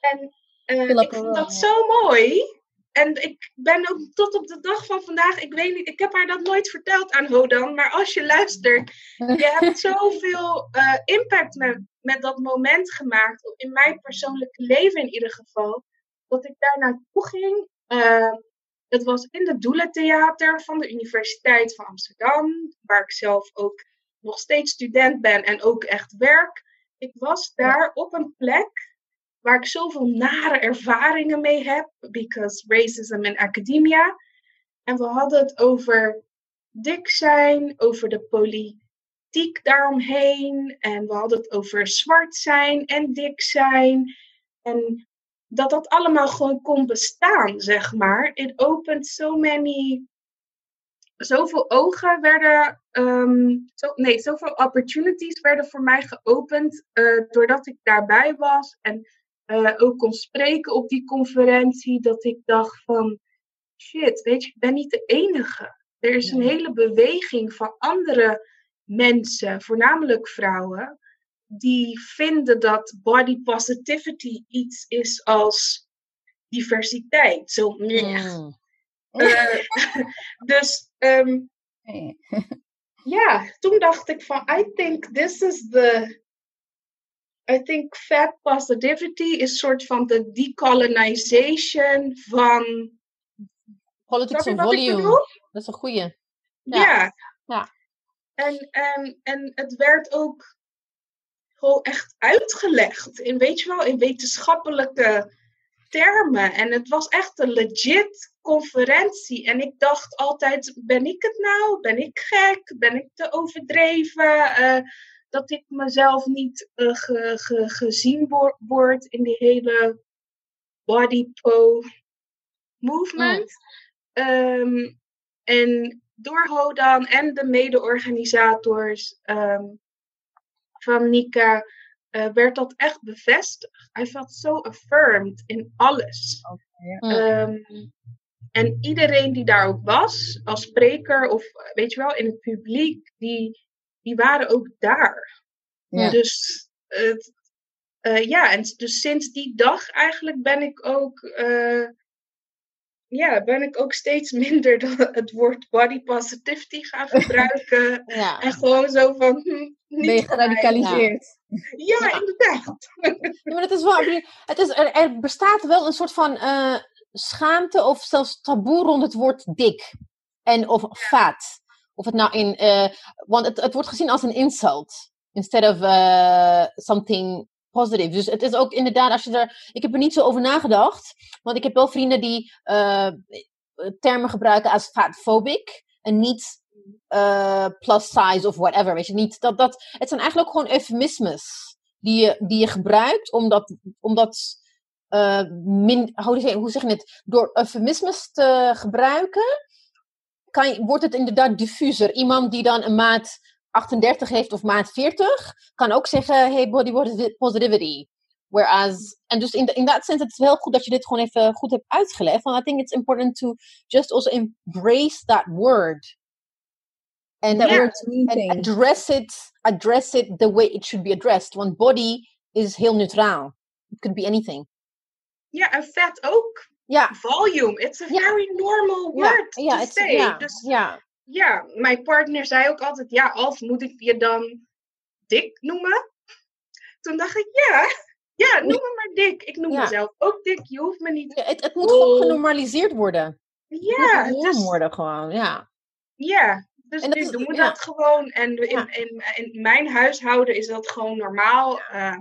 En uh, ik vind dat zo mooi. En ik ben ook tot op de dag van vandaag, ik weet niet, ik heb haar dat nooit verteld aan Hodan, maar als je luistert, je hebt zoveel uh, impact met, met dat moment gemaakt, in mijn persoonlijke leven in ieder geval, dat ik daar naartoe ging. Uh, het was in het Doelentheater van de Universiteit van Amsterdam, waar ik zelf ook nog steeds student ben en ook echt werk. Ik was daar op een plek waar ik zoveel nare ervaringen mee heb, because racism in academia. En we hadden het over dik zijn, over de politiek daaromheen. En we hadden het over zwart zijn en dik zijn. En dat dat allemaal gewoon kon bestaan, zeg maar. It opened so many. Zoveel ogen werden. Um, zo, nee, zoveel opportunities werden voor mij geopend. Uh, doordat ik daarbij was. En uh, ook kon spreken op die conferentie. Dat ik dacht van. Shit, weet je, ik ben niet de enige. Er is een hele beweging van andere mensen, voornamelijk vrouwen, die vinden dat body positivity iets is als diversiteit. Zo, mm. Uh, dus um, ja, toen dacht ik van, I think this is the, I think fat positivity is soort van de decolonization van... Politics of volume. Dat is een goeie. Ja. ja. ja. En, en, en het werd ook gewoon echt uitgelegd. In, weet je wel, in wetenschappelijke termen. En het was echt een legit conferentie. En ik dacht altijd, ben ik het nou? Ben ik gek? Ben ik te overdreven? Uh, dat ik mezelf niet uh, ge, ge, gezien word in die hele body po movement. Mm. Um, en door Hodan en de mede-organisators um, van Nika eh, werd dat echt bevestigd. I felt so affirmed in alles. Ehm, en iedereen die daar ook was, als spreker of weet je wel, in het publiek, die, die waren ook daar. Ja. Dus het, eh, ja, en dus sinds die dag eigenlijk ben ik ook, eh, ja, ben ik ook steeds minder dan het woord body positivity gaan gebruiken. ja. En gewoon zo van, hm, niet Ben je geradicaliseerd? Ja, Ja. inderdaad. Ja, maar het is wel, het is, er, er bestaat wel een soort van eh, schaamte of zelfs taboe rond het woord dik en of fat. Of het nou in, eh, want het, het wordt gezien als een insult instead of eh, something positive. Dus het is ook inderdaad, als je er, ik heb er niet zo over nagedacht, want ik heb wel vrienden die eh, termen gebruiken als fatphobic en niet plus size of whatever. Weet je, niet dat, dat, het zijn eigenlijk ook gewoon eufemismes die je, die je gebruikt omdat, omdat eh, min, hoe, zeg, je het? Door eufemismes te gebruiken, kan wordt het inderdaad diffuser. Iemand die dan een maat 38 heeft of maat 40, kan ook zeggen, hey, body posi- positivity. Whereas, en dus in, in dat zin, het is wel goed dat je dit gewoon even goed hebt uitgelegd. Want I think it's important to just also embrace that word. And, That mean and address it, address it the way it should be addressed. Want body is heel neutraal. It could be anything. Ja, en vet ook. Ja, Volume. It's a Ja. very normal word ja, to say. ja, Dus ja. ja, mijn partner zei ook altijd, ja, Alf, moet ik je dan dik noemen? Toen dacht ik, ja, ja, noem me maar dik. Ik noem mezelf ook dik. Je hoeft me niet. Ja, Het, het moet gewoon Oh. genormaliseerd worden. Het Ja, moet een norm dus, worden gewoon, ja. ja. Dus nu doen we dat gewoon. En in, in, in mijn huishouden is dat gewoon normaal. eh,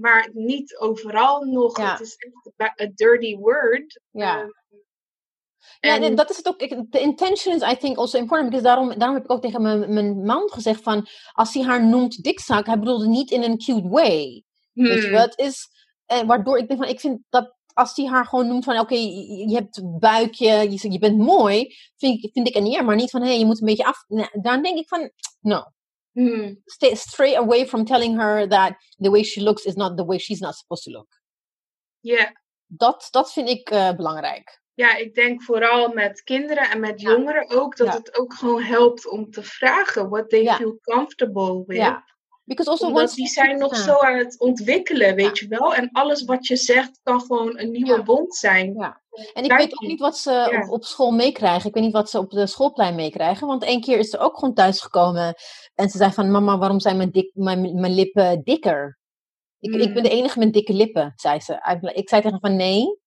maar niet overal nog. Ja. Het is echt een dirty word. Ja. Eh, Ja, en- dat is het ook. De intention is, I think, also important. Because daarom, daarom heb ik ook tegen mijn, mijn man gezegd van... Als hij haar noemt dikzak, hij bedoelde niet in een cute way. Weet je hmm, wel? Het is... En waardoor ik denk van, ik vind dat... Als hij haar gewoon noemt van, oké, je, je hebt buikje, je, bent mooi, vind ik, vind ik een eer. Maar niet van, hé, hey, je moet een beetje af... Nee, dan denk ik van, no. Hmm. Stay straight away from telling her that the way she looks is not the way she's not supposed to look. Ja. Dat, dat vind ik eh, belangrijk. Ja, ik denk vooral met kinderen en met Ja. jongeren ook dat Ja. het ook gewoon helpt om te vragen what they Ja. feel comfortable with. Ja. Because also Omdat die zijn nog zo aan het ontwikkelen, weet je wel. En alles wat je zegt kan gewoon een nieuwe Ja. wond zijn. Ja. En ik Daar weet ook niet. wat ze op school meekrijgen. Ik weet niet wat ze op de schoolplein meekrijgen. Want één keer is ze ook gewoon thuisgekomen. En ze zei van, mama, waarom zijn mijn, dik, mijn, mijn lippen dikker? Ik, ik ben de enige met dikke lippen, zei ze. Ik- zei tegen haar van, nee.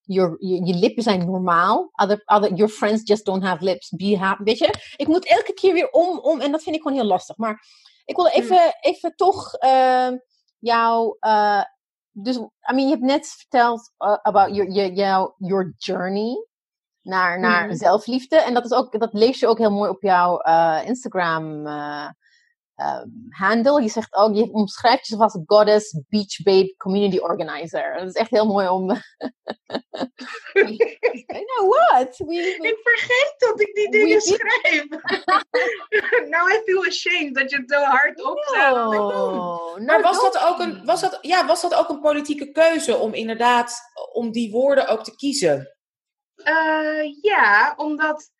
Your, je, je lippen zijn normaal. Other, other, your friends just don't have lips. Be happy. Weet je? Ik moet elke keer weer om, om. En dat vind ik gewoon heel lastig. Maar ik wil even, even toch eh, jou... eh, dus, I mean, je hebt net verteld uh, about your, your, your, your journey naar, naar Mhm. zelfliefde. En dat, is ook, dat lees je ook heel mooi op jouw eh, Instagram eh, ehm, handle. Je zegt ook, je omschrijft jezelf als goddess, beach babe, community organizer. Dat is echt heel mooi om... I know what? We, we- Ik vergeet dat ik die dingen schrijf. Now I feel ashamed dat je het zo hard opzet. Oh, Maar nou, was dat, ook een, was, dat, ja, was dat ook een politieke keuze om inderdaad om die woorden ook te kiezen? Eh, ja, omdat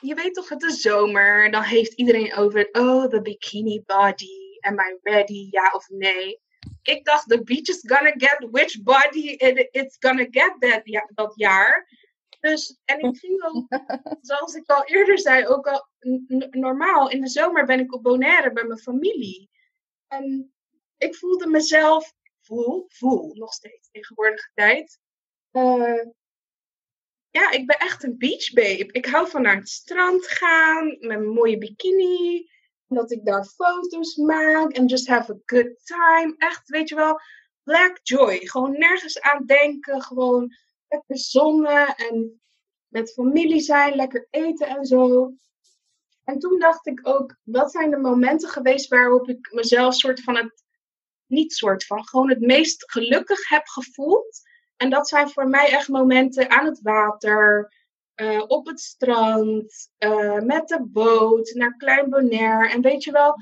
je weet toch, het is zomer. Dan heeft iedereen over, oh, the bikini body. Am I ready? Ja of nee? Ik dacht, the beach is gonna get which body it, it's gonna get that, ja, dat jaar. Dus, en ik ging ook, zoals ik al eerder zei, ook al normaal. In de zomer ben ik op Bonaire bij mijn familie. En ik voelde mezelf, voel, voel nog steeds tegenwoordige tijd. eh, ja, ik ben echt een beach babe. Ik hou van naar het strand gaan met een mooie bikini. Dat ik daar foto's maak en just have a good time. Echt, weet je wel, black joy. Gewoon nergens aan denken. Gewoon lekker zonnen en met familie zijn, lekker eten en zo. En toen dacht ik ook, wat zijn de momenten geweest waarop ik mezelf soort van het, niet soort van, gewoon het meest gelukkig heb gevoeld. En dat zijn voor mij echt momenten aan het water, eh, op het strand, eh, met de boot, naar Klein Bonaire. En weet je wel.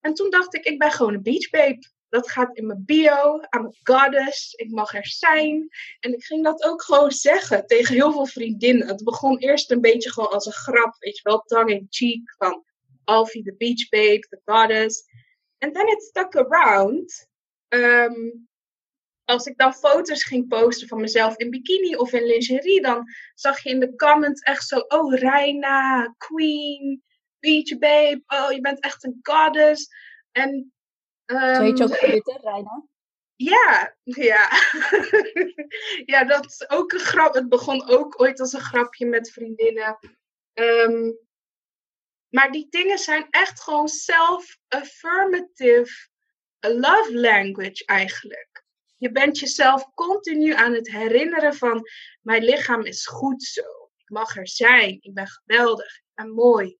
En toen dacht ik, ik ben gewoon een beach babe. dat gaat in mijn bio. I'm a goddess. Ik mag er zijn. En ik ging dat ook gewoon zeggen tegen heel veel vriendinnen. Het begon eerst een beetje gewoon als een grap. Weet je wel, tongue in cheek. Van Alfie the beach babe, the goddess. And then it stuck around. Ehm, als ik dan foto's ging posten van mezelf in bikini of in lingerie, dan zag je in de comments echt zo: Oh, Reina, Queen, Beach Babe, oh, je bent echt een goddess. En. Um, Zo heet je ook Twitter, Reina? Ja, ja. ja, dat is ook een grap. Het begon ook ooit als een grapje met vriendinnen. Um, maar die dingen zijn echt gewoon self-affirmative love language eigenlijk. Je bent jezelf continu aan het herinneren van mijn lichaam is goed zo. Ik mag er zijn. Ik ben geweldig. Ik ben mooi.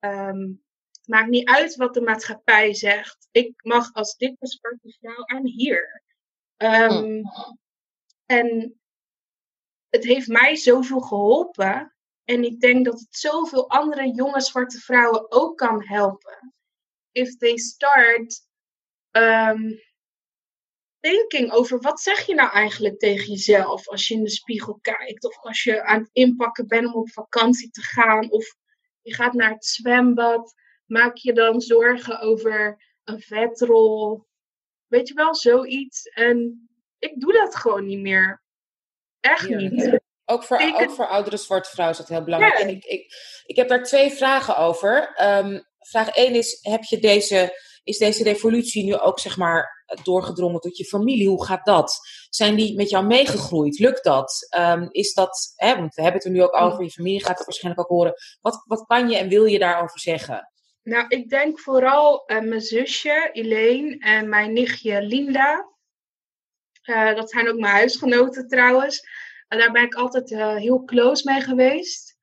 Um, het maakt niet uit wat de maatschappij zegt. Ik mag als dikke zwarte vrouw aan hier. Um, En het heeft mij zoveel geholpen. En ik denk dat het zoveel andere jonge zwarte vrouwen ook kan helpen. If they start um, thinking over wat zeg je nou eigenlijk tegen jezelf als je in de spiegel kijkt. Of als je aan het inpakken bent om op vakantie te gaan. Of je gaat naar het zwembad. Maak je dan zorgen over een vetrol. Weet je wel, zoiets. En ik doe dat gewoon niet meer. Echt ja. niet. Ook voor, ik... ook voor oudere zwarte vrouwen is dat heel belangrijk. Ja. En ik, ik, ik heb daar twee vragen over. Um, vraag 1 is: heb je deze, is deze revolutie nu ook zeg maar doorgedrongen tot je familie? Hoe gaat dat? Zijn die met jou meegegroeid? Lukt dat? Um, is dat, hè, want we hebben het er nu ook over, je familie gaat het waarschijnlijk ook horen. Wat, wat kan je en wil je daarover zeggen? Nou, ik denk vooral uh, mijn zusje Elaine en mijn nichtje Linda. Uh, dat zijn ook mijn huisgenoten trouwens. En daar ben ik altijd uh, heel close mee geweest.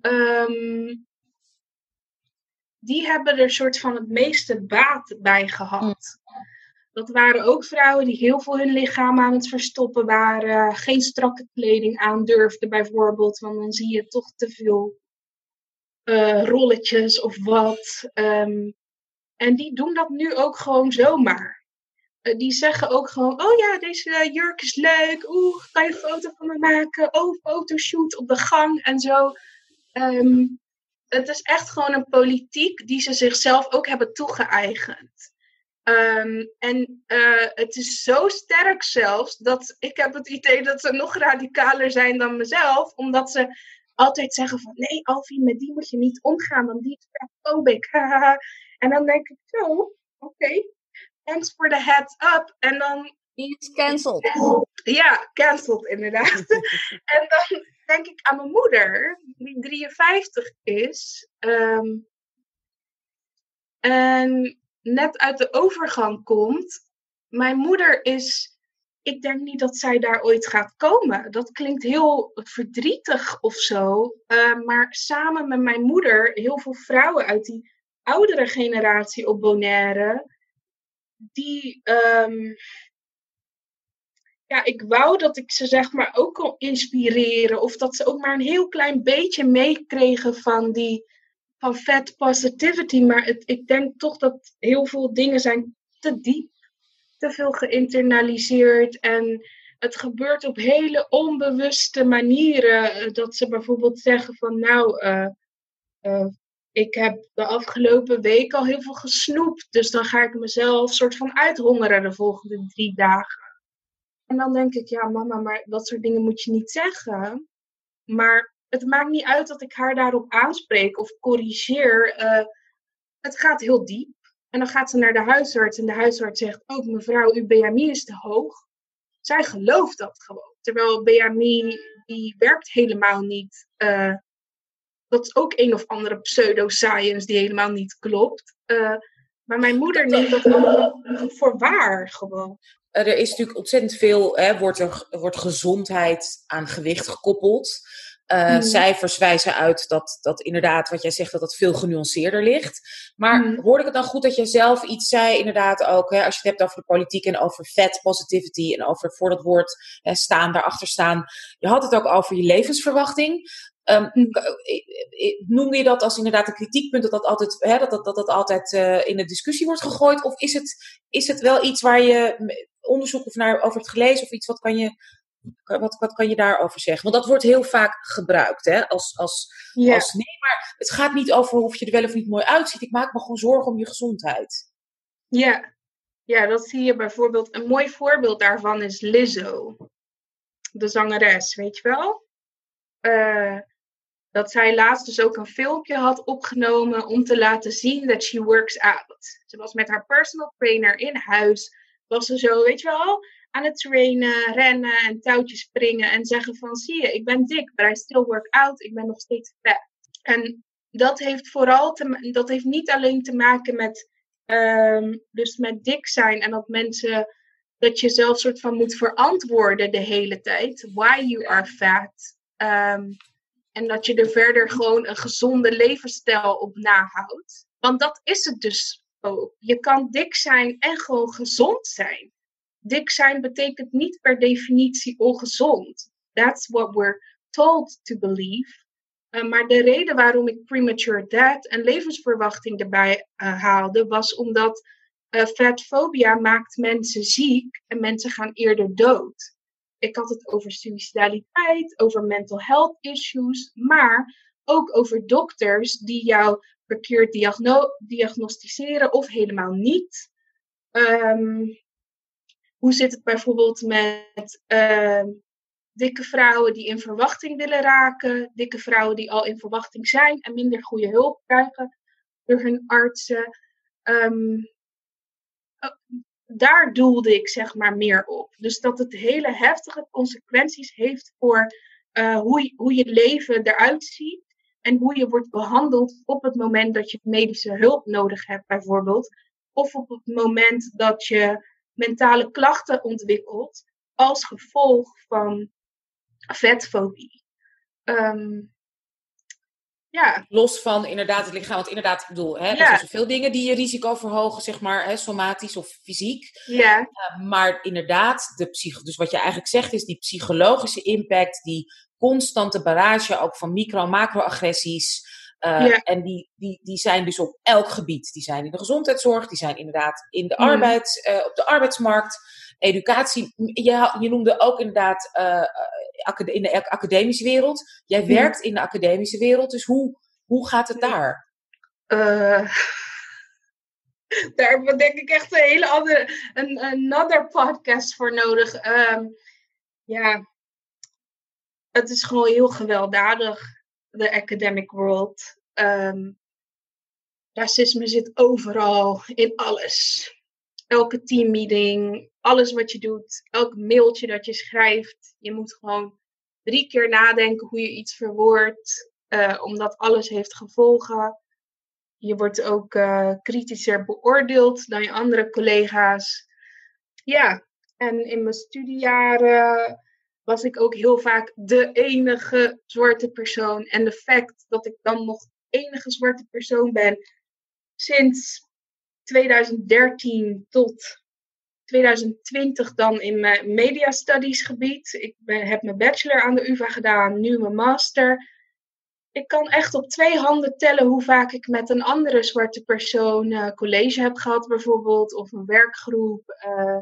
Um, die hebben er soort van het meeste baat bij gehad. Dat waren ook vrouwen die heel veel hun lichaam aan het verstoppen waren. Geen strakke kleding aandurfden bijvoorbeeld. Want dan zie je toch te veel uh, rolletjes of wat. Um, en die doen dat nu ook gewoon zomaar. Uh, die zeggen ook gewoon: Oh ja, deze jurk is leuk. Oeh, kan je een foto van me maken? Oh, fotoshoot op de gang en zo. Um, het is echt gewoon een politiek die ze zichzelf ook hebben toegeëigend. Um, en uh, het is zo sterk zelfs dat ik heb het idee dat ze nog radicaler zijn dan mezelf, omdat ze altijd zeggen van nee, Alfie, met die moet je niet omgaan, want die is en dan denk ik zo, oké, okay. thanks for the heads up. En dan. Die is cancelled. Ja, cancelled inderdaad. en dan denk ik aan mijn moeder, die 53 is. Um, en net uit de overgang komt. Mijn moeder is. Ik denk niet dat zij daar ooit gaat komen. Dat klinkt heel verdrietig of zo. Uh, maar samen met mijn moeder, heel veel vrouwen uit die oudere generatie op Bonaire. Die. Um, ja, ik wou dat ik ze zeg maar ook kon inspireren. Of dat ze ook maar een heel klein beetje meekregen van die van fat positivity. Maar het, ik denk toch dat heel veel dingen zijn te diep. Te veel geïnternaliseerd. En het gebeurt op hele onbewuste manieren. Dat ze bijvoorbeeld zeggen van nou, uh, uh, ik heb de afgelopen week al heel veel gesnoept. Dus dan ga ik mezelf soort van uithongeren de volgende drie dagen. En dan denk ik, ja mama, maar dat soort dingen moet je niet zeggen. Maar het maakt niet uit dat ik haar daarop aanspreek of corrigeer. Uh, het gaat heel diep. En dan gaat ze naar de huisarts en de huisarts zegt, oh mevrouw, uw BMI is te hoog. Zij gelooft dat gewoon. Terwijl BMI, die werkt helemaal niet. Uh, dat is ook een of andere pseudoscience die helemaal niet klopt. Uh, maar mijn moeder neemt dat allemaal voor waar gewoon er is natuurlijk ontzettend veel, hè, wordt, er, wordt gezondheid aan gewicht gekoppeld. Uh. Cijfers wijzen uit dat, dat inderdaad, wat jij zegt, dat dat veel genuanceerder ligt. Maar Mhm. hoorde ik het dan goed dat jij zelf iets zei, inderdaad ook, hè, als je het hebt over de politiek en over fat positivity en over voor dat woord hè, staan, daarachter staan. Je had het ook over je levensverwachting. Um, Mhm. Noemde je dat als inderdaad een kritiekpunt, dat dat altijd, hè, dat, dat, dat, dat altijd uh, in de discussie wordt gegooid? Of is het, is het wel iets waar je onderzoek of naar over hebt gelezen of iets, wat kan je, wat, wat kan je daarover zeggen? Want dat wordt heel vaak gebruikt hè, als, als, Ja. als nee, maar het gaat niet over of je er wel of niet mooi uitziet. Ik maak me gewoon zorgen om je gezondheid. Ja. ja, dat zie je bijvoorbeeld. Een mooi voorbeeld daarvan is Lizzo, de zangeres, weet je wel? Uh, dat zij laatst dus ook een filmpje had opgenomen om te laten zien dat she works out. Ze was met haar personal trainer in huis. Was ze zo, weet je wel, aan het trainen, rennen en touwtjes springen. En zeggen van, zie je, ik ben dik, but I still work out. Ik ben nog steeds vet. En dat heeft vooral, te, dat heeft niet alleen te maken met, um, dus met dik zijn. En dat mensen, dat je zelf soort van moet verantwoorden de hele tijd. Why you are fat. Um, en dat je er verder gewoon een gezonde levensstijl op nahoudt. Want dat is het dus ook. Je kan dik zijn en gewoon gezond zijn. Dik zijn betekent niet per definitie ongezond. That's what we're told to believe. Uh, maar de reden waarom ik premature death en levensverwachting erbij uh, haalde, was omdat uh, maakt mensen ziek en mensen gaan eerder dood. Ik had het over suicidaliteit, over mental health issues, maar ook over dokters die jou verkeerd diagno diagnosticeren of helemaal niet. Um, hoe zit het bijvoorbeeld met uh, dikke vrouwen die in verwachting willen raken, dikke vrouwen die al in verwachting zijn en minder goede hulp krijgen door hun artsen? Um, daar doelde ik zeg maar meer op. Dus dat het hele heftige consequenties heeft voor uh, hoe, je, hoe je leven eruit ziet. En hoe je wordt behandeld op het moment dat je medische hulp nodig hebt, bijvoorbeeld. Of op het moment dat je mentale klachten ontwikkelt als gevolg van vetfobie. Um, ja. Los van inderdaad het lichaam. Want inderdaad, ik bedoel, hè, er zijn zoveel dingen die je risico verhogen, zeg maar, hè, somatisch of fysiek. Ja, Uh, maar inderdaad, de psych dus wat je eigenlijk zegt is die psychologische impact, die constante barrage ook van micro- en macro-agressies. Uh, Ja. En die, die, die zijn dus op elk gebied. Die zijn in de gezondheidszorg, die zijn inderdaad in de Mhm. arbeid, uh, op de arbeidsmarkt, educatie. Je, je noemde ook inderdaad uh, acad in de academische wereld. Jij Mhm. werkt in de academische wereld, dus hoe, hoe gaat het daar? Uh, daar hebben we denk ik echt een hele andere, een another podcast voor nodig. Um, ja, het is gewoon heel gewelddadig, de academic world. Um, racisme zit overal, in alles. Elke teammeeting, alles wat je doet, elk mailtje dat je schrijft. Je moet gewoon drie keer nadenken hoe je iets verwoordt, uh, omdat alles heeft gevolgen. Je wordt ook uh, kritischer beoordeeld dan je andere collega's. Ja, en in mijn studiejaren was ik ook heel vaak de enige zwarte persoon. En de fact dat ik dan nog de enige zwarte persoon ben sinds 2013 tot 2020 dan in mijn media studies gebied. Ik heb mijn bachelor aan de UvA gedaan, nu mijn master ik kan echt op twee handen tellen hoe vaak ik met een andere zwarte persoon uh, college heb gehad, bijvoorbeeld, of een werkgroep. Uh,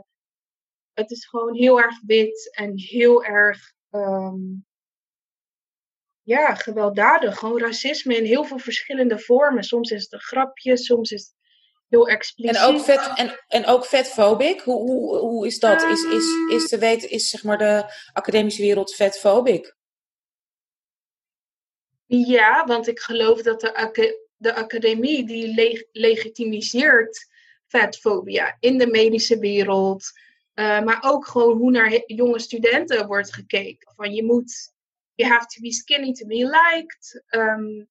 het is gewoon heel erg wit en heel erg, um, ja, gewelddadig. Gewoon racisme in heel veel verschillende vormen. Soms is het een grapje, soms is het heel expliciet. En ook, vet, en, en ook vetfobic, hoe, hoe, hoe is dat? Is, is, is, te weten, is zeg maar de academische wereld vetfobic? Ja, want ik geloof dat de, de academie die leg legitimiseert vetfobia in de medische wereld. Uh, maar ook gewoon hoe naar jonge studenten wordt gekeken. Van je moet, you have to be skinny to be liked. Um,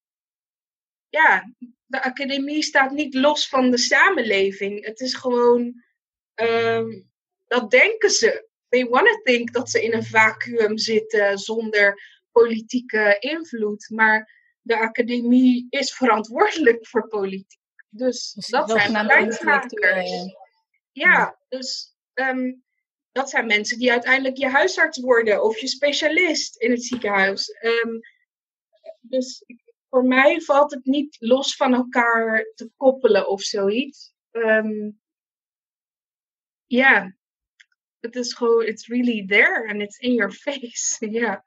ja, de academie staat niet los van de samenleving. Het is gewoon, um, dat denken ze. They want to think dat ze in een vacuüm zitten zonder politieke invloed, maar de academie is verantwoordelijk voor politiek. Dus, Dus dat zijn beleidsmakers. intellectuelen. Ja, dus ehm, dat zijn mensen die uiteindelijk je huisarts worden of je specialist in het ziekenhuis. Ehm, dus ik- voor mij valt het niet los van elkaar te koppelen of zoiets. Ehm, Ja, het is gewoon, it's really there and it's in your face. Ja.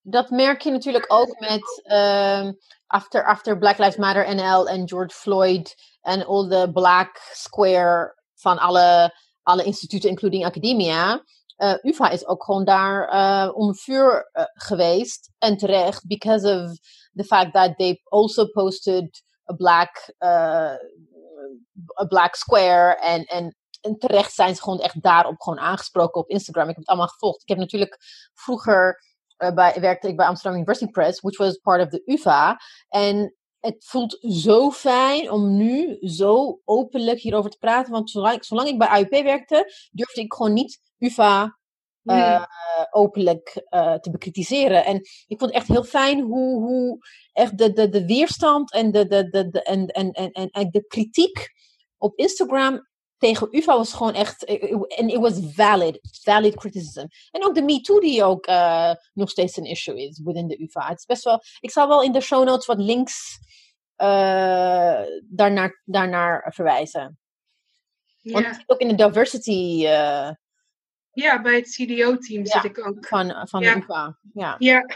Dat merk je natuurlijk ook met ehm, after, after Black Lives Matter NL en George Floyd en all the black square van alle, alle instituten, including academia. Eh, UvA is ook gewoon daar eh, om vuur eh, geweest en terecht because of the fact that they also posted a black, a black square en, en en terecht zijn ze gewoon echt daarop gewoon aangesproken op Instagram. Ik heb het allemaal gevolgd. Ik heb natuurlijk vroeger uh, bij, werkte ik bij Amsterdam University Press, which was part of the UvA. En het voelt zo fijn om nu zo openlijk hierover te praten. Want zolang, zolang ik bij AUP werkte, durfde ik gewoon niet UvA uh, Hmm. openlijk uh, te bekritiseren. En ik vond het echt heel fijn hoe, hoe echt de, de, de weerstand en de, de, de, de, en, en, en, en de kritiek op Instagram tegen UvA was gewoon echt, en it was valid, valid criticism. En ook de MeToo die ook uh, nog steeds een issue is within de UvA. Het is best wel, ik zal wel in de show notes wat links daarnaar, daarnaar verwijzen. Ja. Want ook in de diversity uh, ja, bij het CDO-team zit ik ook. van, van Ja. de UvA. Ja. Ja,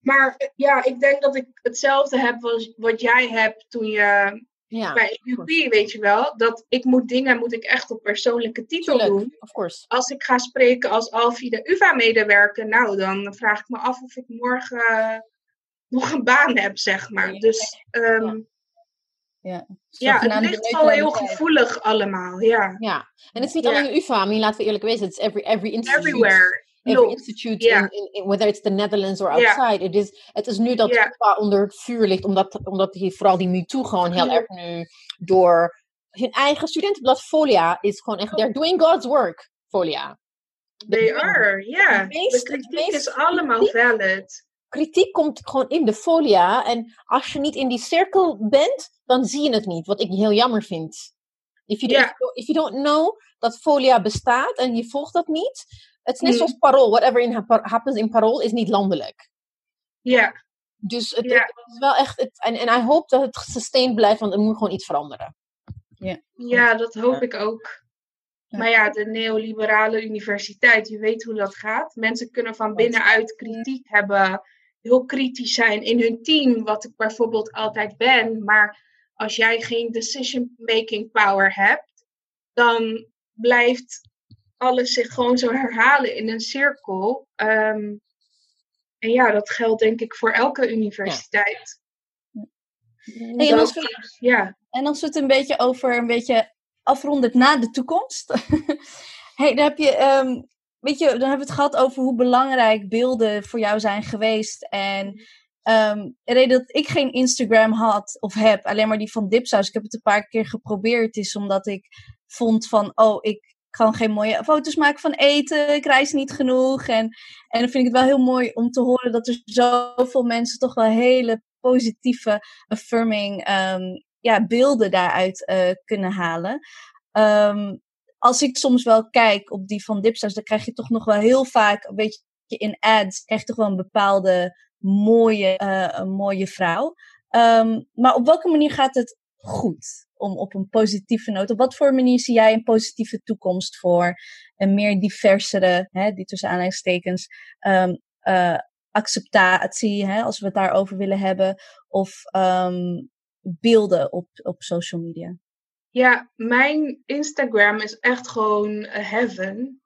maar eh, ja, ik denk dat ik hetzelfde heb als wat jij hebt toen je ja, bij EUP, weet je wel. Dat ik moet dingen, moet ik echt op persoonlijke titel tuurlijk, doen. of course. Als ik ga spreken als Alfie de UvA-medewerker, nou, dan vraag ik me af of ik morgen eh, nog een baan heb, zeg maar. Dus Ja, ja, het ligt gewoon heel gevoelig allemaal, ja. Ja, en het is niet alleen UvA, maar laten we eerlijk wezen, het is every, every institute. Everywhere. every Klopt. institute, in, in, in- whether it's the Netherlands or outside. Het, is, het is nu dat. UvA onder het vuur ligt, omdat, omdat die, vooral die MeToo gewoon heel erg nu door hun eigen studentenblad Folia is gewoon echt, they're doing God's work, Folia. They are, ja. Het meest- De kritiek is allemaal valid. Kritiek komt gewoon in de Folia en als je niet in die cirkel bent, dan zie je het niet, wat ik heel jammer vind. If you, Ja. if, you- if you don't know dat Folia bestaat en je volgt dat niet, het is net Mm. zoals Parool, whatever in, hap- happens in Parool is niet landelijk. Ja, Dus het, Ja. het is wel echt. Het, en, en I hope dat het sustained blijft, want er moet gewoon iets veranderen. ja, dat hoop ik ook. Ja. Maar ja, de neoliberale universiteit, je weet hoe dat gaat. Mensen kunnen van binnenuit kritiek hebben, heel kritisch zijn in hun team, wat ik bijvoorbeeld altijd ben. Maar als jij geen decision-making power hebt, dan blijft alles zich gewoon zo herhalen in een cirkel. Ehm, en ja, dat geldt denk ik voor elke universiteit. Hey, en, als we, ja. en als we het een beetje over een beetje afronden na de toekomst. hey, dan heb je, ehm, weet je, dan hebben we het gehad over hoe belangrijk beelden voor jou zijn geweest. En ehm, de reden dat ik geen Instagram had of heb, alleen maar die van Dipsaus. Ik heb het een paar keer geprobeerd, is omdat ik vond van, oh, ik kan geen mooie foto's maken van eten, ik reis niet genoeg. En, en dan vind ik het wel heel mooi om te horen dat er zoveel mensen toch wel hele positieve, affirming ehm, ja, beelden daaruit eh, kunnen halen. Ehm, als ik soms wel kijk op die van Dipstars, dan krijg je toch nog wel heel vaak, een beetje in ads, krijg je toch wel een bepaalde mooie, eh, een mooie vrouw. Ehm, maar op welke manier gaat het goed? Om op een positieve noot. Op wat voor manier zie jij een positieve toekomst voor een meer diversere, hè, die tussen aanhalingstekens, ehm, eh, acceptatie, hè, als we het daarover willen hebben, of ehm, beelden op, op social media? Ja, mijn Instagram is echt gewoon heaven.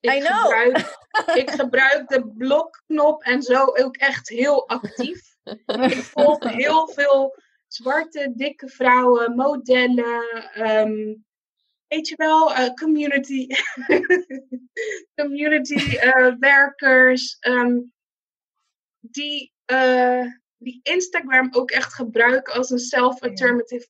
Ik I know. Gebruik, ik gebruik de blokknop en zo ook echt heel actief. Ik volg heel veel zwarte, dikke vrouwen, modellen. ehm, weet je wel, eh, community, community eh, werkers. ehm, die, eh, die Instagram ook echt gebruiken als een self-affirmative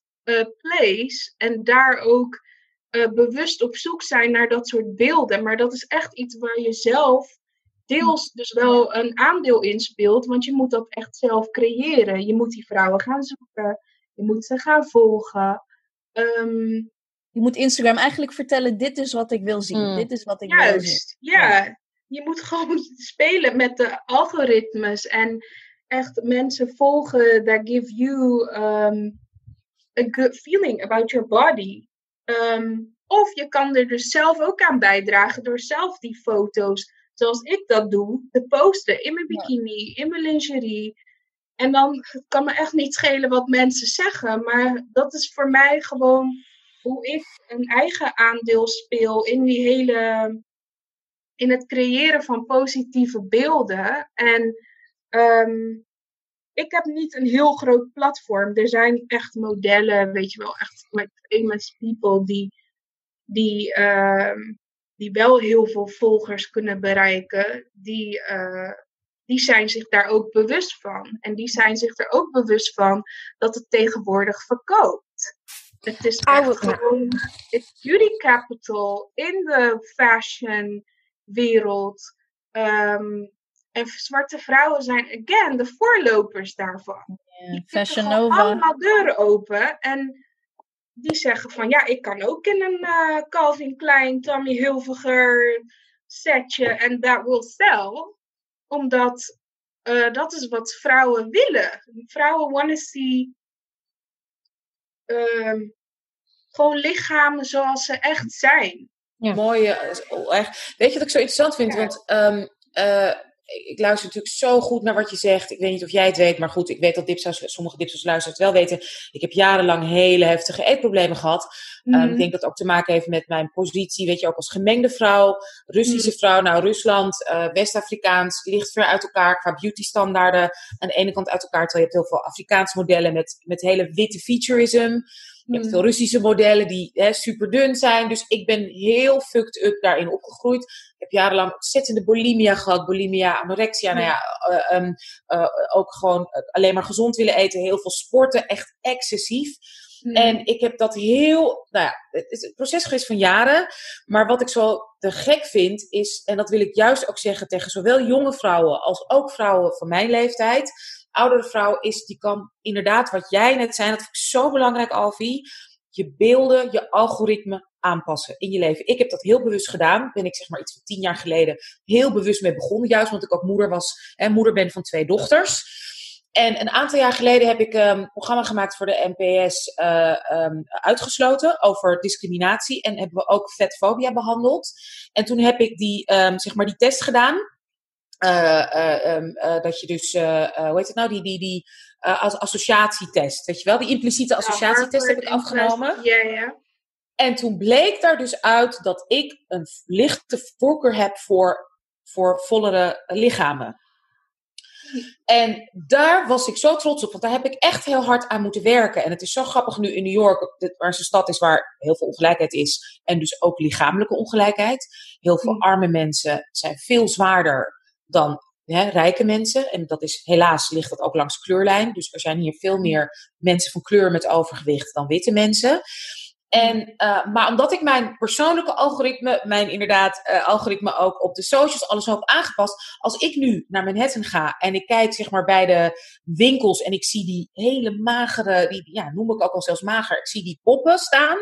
place. En daar ook eh, bewust op zoek zijn naar dat soort beelden. Maar dat is echt iets waar je zelf deels dus wel een aandeel inspeelt, want je moet dat echt zelf creëren. Je moet die vrouwen gaan zoeken, je moet ze gaan volgen. Ehm, Je moet Instagram eigenlijk vertellen, dit is wat ik wil zien. Mm. Dit is wat ik wil zien. juist, ja. Je moet gewoon spelen met de algoritmes en echt mensen volgen that give you um, a good feeling about your body. Ehm, of je kan er dus zelf ook aan bijdragen door zelf die foto's, zoals ik dat doe, te posten in mijn bikini, in mijn lingerie. En dan het kan me echt niet schelen wat mensen zeggen, maar dat is voor mij gewoon hoe ik een eigen aandeel speel in die hele, in het creëren van positieve beelden. En ehm, ik heb niet een heel groot platform. Er zijn echt modellen, weet je wel, echt like famous people die, die, ehm, die wel heel veel volgers kunnen bereiken. Die, eh, die zijn zich daar ook bewust van. En die zijn zich er ook bewust van dat het tegenwoordig verkoopt. Het is echt gewoon het beauty capital in de fashion wereld. Ehm, en zwarte vrouwen zijn, again, de voorlopers daarvan. Die Fashion Nova. allemaal deuren open. En die zeggen van, ja, ik kan ook in een eh, Calvin Klein, Tommy Hilfiger setje en that will sell. Omdat eh, dat is wat vrouwen willen. Vrouwen want to see ehm, gewoon lichamen zoals ze echt zijn. Ja. Mooie, eh, oh, echt. Weet je wat ik zo interessant vind? Ja. Want ehm, eh, ik luister natuurlijk zo goed naar wat je zegt. Ik weet niet of jij het weet, maar goed, ik weet dat dipsaus, sommige het wel weten. Ik heb jarenlang hele heftige eetproblemen gehad. Ehm, Mhm. ik denk dat het ook te maken heeft met mijn positie, weet je, ook als gemengde vrouw, Russische Mhm. vrouw. Nou, Rusland, eh, West-Afrikaans, ligt ver uit elkaar qua beautystandaarden. Aan de ene kant uit elkaar, terwijl je hebt heel veel Afrikaanse modellen met, met hele witte featureism. Je hebt Mhm. veel Russische modellen die hè, super dun zijn. Dus ik ben heel fucked up daarin opgegroeid. Ik heb jarenlang ontzettende bulimia gehad. Bulimia, anorexia. Nou ja, eh, ehm, eh, ook gewoon eh, alleen maar gezond willen eten. Heel veel sporten. Echt excessief. Mhm. En ik heb dat heel, nou ja, het is een proces geweest van jaren. Maar wat ik zo te gek vind is, en dat wil ik juist ook zeggen tegen zowel jonge vrouwen als ook vrouwen van mijn leeftijd. Oudere vrouw is, die kan inderdaad wat jij net zei, dat vind ik zo belangrijk Alfie. Je beelden, je algoritme aanpassen in je leven. Ik heb dat heel bewust gedaan. Ben ik zeg maar iets van tien jaar geleden heel bewust mee begonnen. Juist omdat ik ook moeder was en moeder ben van twee dochters. En een aantal jaar geleden heb ik ehm, een programma gemaakt voor de NPS eh, ehm, uitgesloten over discriminatie. En hebben we ook vetfobia behandeld. En toen heb ik die, ehm, zeg maar die test gedaan. Eh, eh, ehm, eh, dat je dus, hoe heet het nou, die, die, die als associatietest, weet je wel? Die impliciete associatietest heb ik afgenomen. Ja, ja. En toen bleek daar dus uit dat ik een lichte voorkeur heb voor, voor vollere lichamen. En daar was ik zo trots op, want daar heb ik echt heel hard aan moeten werken. En het is zo grappig nu in New York, waar een stad is waar heel veel ongelijkheid is. En dus ook lichamelijke ongelijkheid. Heel veel Mm. arme mensen zijn veel zwaarder dan hè, rijke mensen. En dat is helaas ligt dat ook langs kleurlijn. Dus er zijn hier veel meer mensen van kleur met overgewicht dan witte mensen. En, eh, maar omdat ik mijn persoonlijke algoritme, mijn inderdaad eh, algoritme ook op de socials, alles heb aangepast. Als ik nu naar Manhattan ga en ik kijk zeg maar bij de winkels en ik zie die hele magere, die ja, noem ik ook al zelfs mager, ik zie die poppen staan,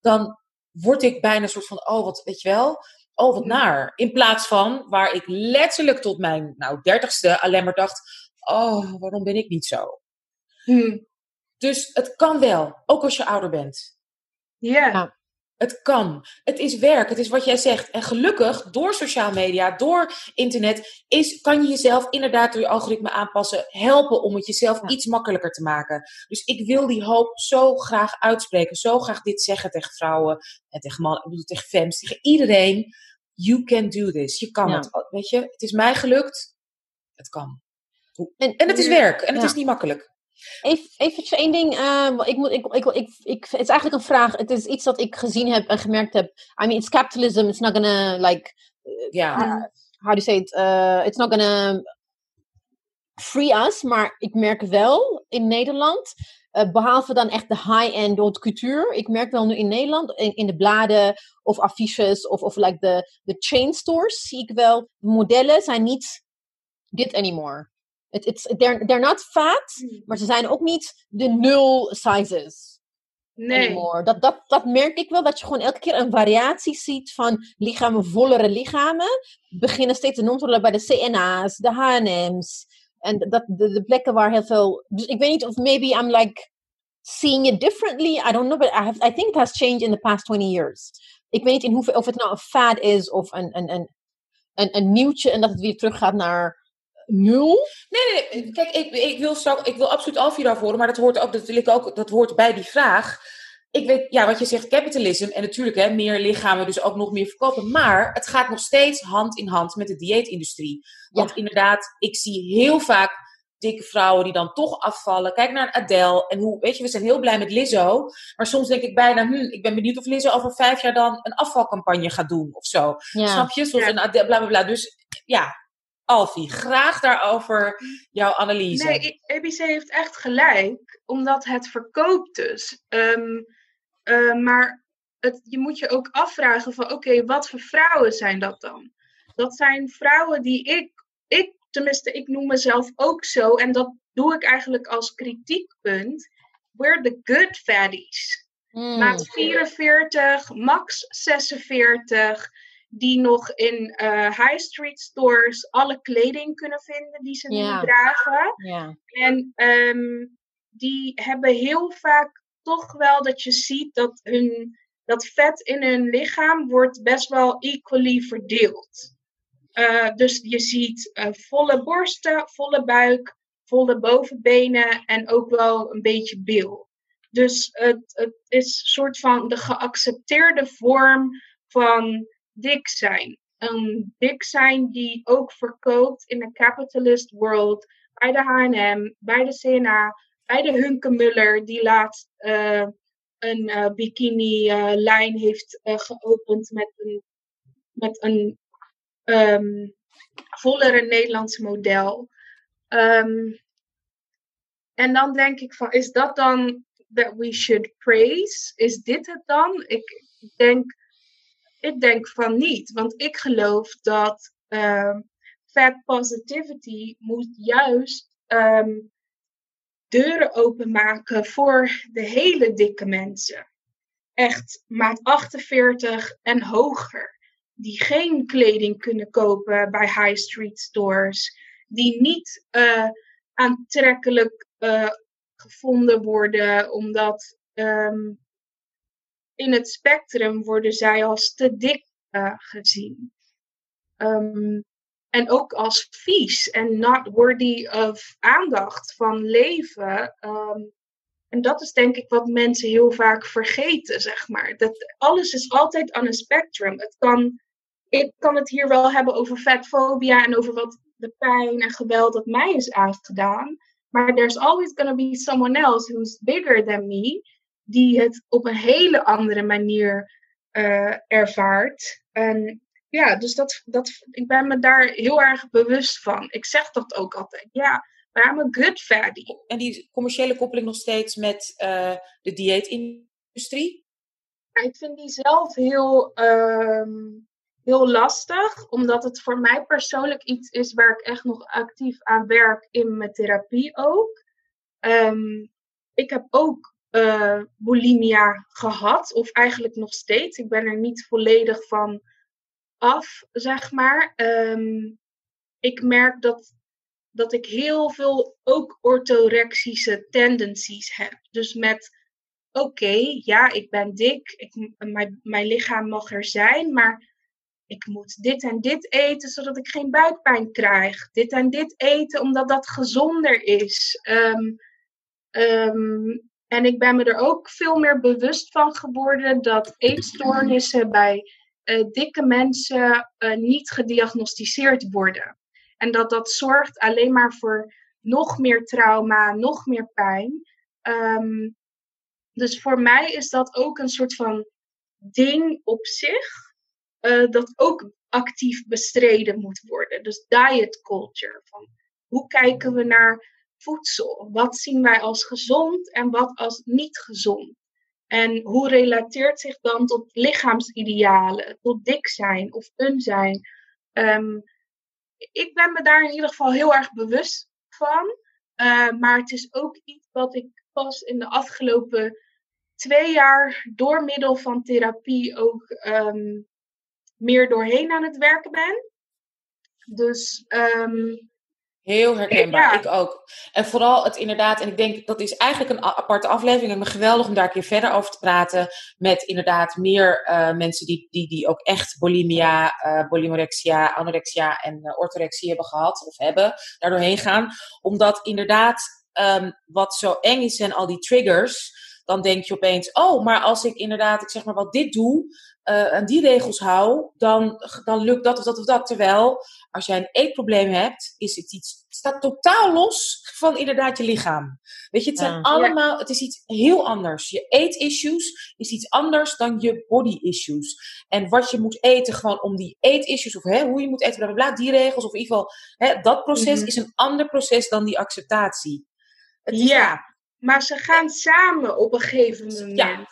dan word ik bijna een soort van, oh wat, weet je wel, oh wat naar. In plaats van waar ik letterlijk tot mijn nou dertigste alleen maar dacht, oh waarom ben ik niet zo? Hm. Dus het kan wel, ook als je ouder bent. Ja. Ja. Het kan. Het is werk. Het is wat jij zegt. En gelukkig, door sociale media, door internet, is, kan je jezelf inderdaad door je algoritme aanpassen, helpen om het jezelf Ja. iets makkelijker te maken. Dus ik wil die hoop zo graag uitspreken, zo graag dit zeggen tegen vrouwen en tegen mannen, ik bedoel tegen femmes, tegen iedereen. You can do this. Je kan Ja. het. Weet je, het is mij gelukt. Het kan. En, En het is werk. En het Ja. is niet makkelijk. Even, eventjes één ding. eh, ik moet, ik, ik, ik, ik, het is eigenlijk een vraag. Het is iets dat ik gezien heb en gemerkt heb. I mean, it's capitalism. It's not gonna, like, Ja. uh, how do you say it? Uh, it's not gonna free us. Maar ik merk wel in Nederland. Behalve dan echt de high-end haute couture. Ik merk wel nu in Nederland, in, in de bladen of affiches of, of like de, de chain stores, zie ik wel, modellen zijn niet dit anymore. It, it's, they're, they're not fat, Hmm. maar ze zijn ook niet de nul sizes Nee. anymore. Dat, dat, dat merk ik wel, dat je gewoon elke keer een variatie ziet van lichamen, vollere lichamen. Beginnen steeds te worden bij de CNA's, de H&M's. En dat, de, de plekken waar heel veel... Dus ik weet niet of maybe I'm like seeing it differently. I don't know, but I, have, I think it has changed in the past 20 years. Ik weet niet in hoeveel, of het nou een fad is of een, een, een, een, een nieuwtje en dat het weer teruggaat naar nul. Nee, nee, nee. Kijk, ik, ik, wil ik wil absoluut Alvira horen, maar dat hoort ook, dat ook, dat hoort bij die vraag. Ik weet, ja, wat je zegt, capitalism. En natuurlijk, hè, meer lichamen, dus ook nog meer verkopen. Maar het gaat nog steeds hand in hand met de dieetindustrie. Want inderdaad, ik zie heel vaak dikke vrouwen die dan toch afvallen. Kijk naar Adele. En hoe, weet je, we zijn heel blij met Lizzo. Maar soms denk ik bijna, hm, ik ben benieuwd of Lizzo over vijf jaar dan een afvalcampagne gaat doen of zo. Ja. Snap je? Zoals Ja. een Adele, bla bla bla. Dus ja, Alfie, graag daarover jouw analyse. Nee, ABC heeft echt gelijk, omdat het verkoopt dus. Ehm, eh, maar het, je moet je ook afvragen van, oké, wat voor vrouwen zijn dat dan? Dat zijn vrouwen die ik, ik, tenminste, ik noem mezelf ook zo, en dat doe ik eigenlijk als kritiekpunt. We're the good fatties. Mm. Maat 44, max 46, die nog in eh, high street stores alle kleding kunnen vinden die ze nu dragen. En ehm, die hebben heel vaak toch wel dat je ziet dat hun, dat vet in hun lichaam wordt best wel equally verdeeld. Eh, dus je ziet eh, volle borsten, volle buik, volle bovenbenen en ook wel een beetje bil. Dus het, het is een soort van de geaccepteerde vorm van dik zijn. Een dik zijn die ook verkoopt in de capitalist world bij de H&M, bij de CNA, bij de Hunkemuller, die laatst eh, een eh, bikini-lijn heeft eh, geopend met een, met een ehm, vollere Nederlands model. Ehm, en dan denk ik van, is dat dan that we should praise? Is dit het dan? Ik denk, ik denk van niet, want ik geloof dat ehm, fat positivity moet juist ehm, deuren openmaken voor de hele dikke mensen. Echt maat 48 en hoger. Die geen kleding kunnen kopen bij high street stores. Die niet eh, aantrekkelijk eh, gevonden worden, omdat ehm, in het spectrum worden zij als te dik eh, gezien. Ehm, en ook als vies en not worthy of aandacht van leven. Ehm, en dat is denk ik wat mensen heel vaak vergeten, zeg maar. Dat alles is altijd aan een spectrum. Het kan, ik kan het hier wel hebben over fatfobia en over wat de pijn en geweld dat mij is aangedaan. Maar there's always gonna be someone else who's bigger than me, die het op een hele andere manier eh, ervaart. En ja, dus dat, dat, ik ben me daar heel erg bewust van. Ik zeg dat ook altijd. Ja, maar I'm a good fatty. En die commerciële koppeling nog steeds met eh, de dieetindustrie? Ja, Ik vind die zelf heel, ehm, heel lastig, omdat het voor mij persoonlijk iets is waar ik echt nog actief aan werk in mijn therapie ook. Ehm, ik heb ook eh, bulimia gehad, of eigenlijk nog steeds. Ik ben er niet volledig van af, zeg maar. Ehm, ik merk dat, dat ik heel veel ook orthorexische tendencies heb. Dus met oké, ja, ik ben dik, ik, mijn, mijn lichaam mag er zijn, maar ik moet dit en dit eten zodat ik geen buikpijn krijg. Dit en dit eten omdat dat gezonder is. Ehm, en ik ben me er ook veel meer bewust van geworden dat eetstoornissen bij eh, dikke mensen eh, niet gediagnosticeerd worden. En dat dat zorgt alleen maar voor nog meer trauma, nog meer pijn. Ehm, dus voor mij is dat ook een soort van ding op zich, eh, dat ook actief bestreden moet worden. Dus diet culture. Van hoe kijken we naar voedsel. Wat zien wij als gezond en wat als niet gezond? En hoe relateert zich dan tot lichaamsidealen, tot dik zijn of dun zijn? Ehm, ik ben me daar in ieder geval heel erg bewust van. Uh, maar het is ook iets wat ik pas in de afgelopen twee jaar door middel van therapie ook um, meer doorheen aan het werken ben. Dus um, Heel herkenbaar, ik ook. En vooral het inderdaad, en ik denk dat is eigenlijk een aparte aflevering. En me geweldig om daar een keer verder over te praten. Met inderdaad meer uh, mensen die, die, die ook echt bulimia, uh, bulimorexia, anorexia en uh, orthorexie hebben gehad of hebben, daardoorheen gaan. Omdat inderdaad, um, wat zo eng is en al die triggers, dan denk je opeens, oh, maar als ik inderdaad, ik zeg maar wat dit doe, uh, aan die regels hou, dan, dan lukt dat of dat of dat. Terwijl, als jij een eetprobleem hebt, is het iets, staat totaal los van inderdaad je lichaam. Weet je, het zijn allemaal, het is iets heel anders. Je eetissues is iets anders dan je body issues. En wat je moet eten, gewoon om die eetissues, of hè, hoe je moet eten, bla bla bla, die regels, of in ieder geval, hè, dat proces mm -hmm. is een ander proces dan die acceptatie. Het ja, maar ze gaan samen op een gegeven moment. Ja,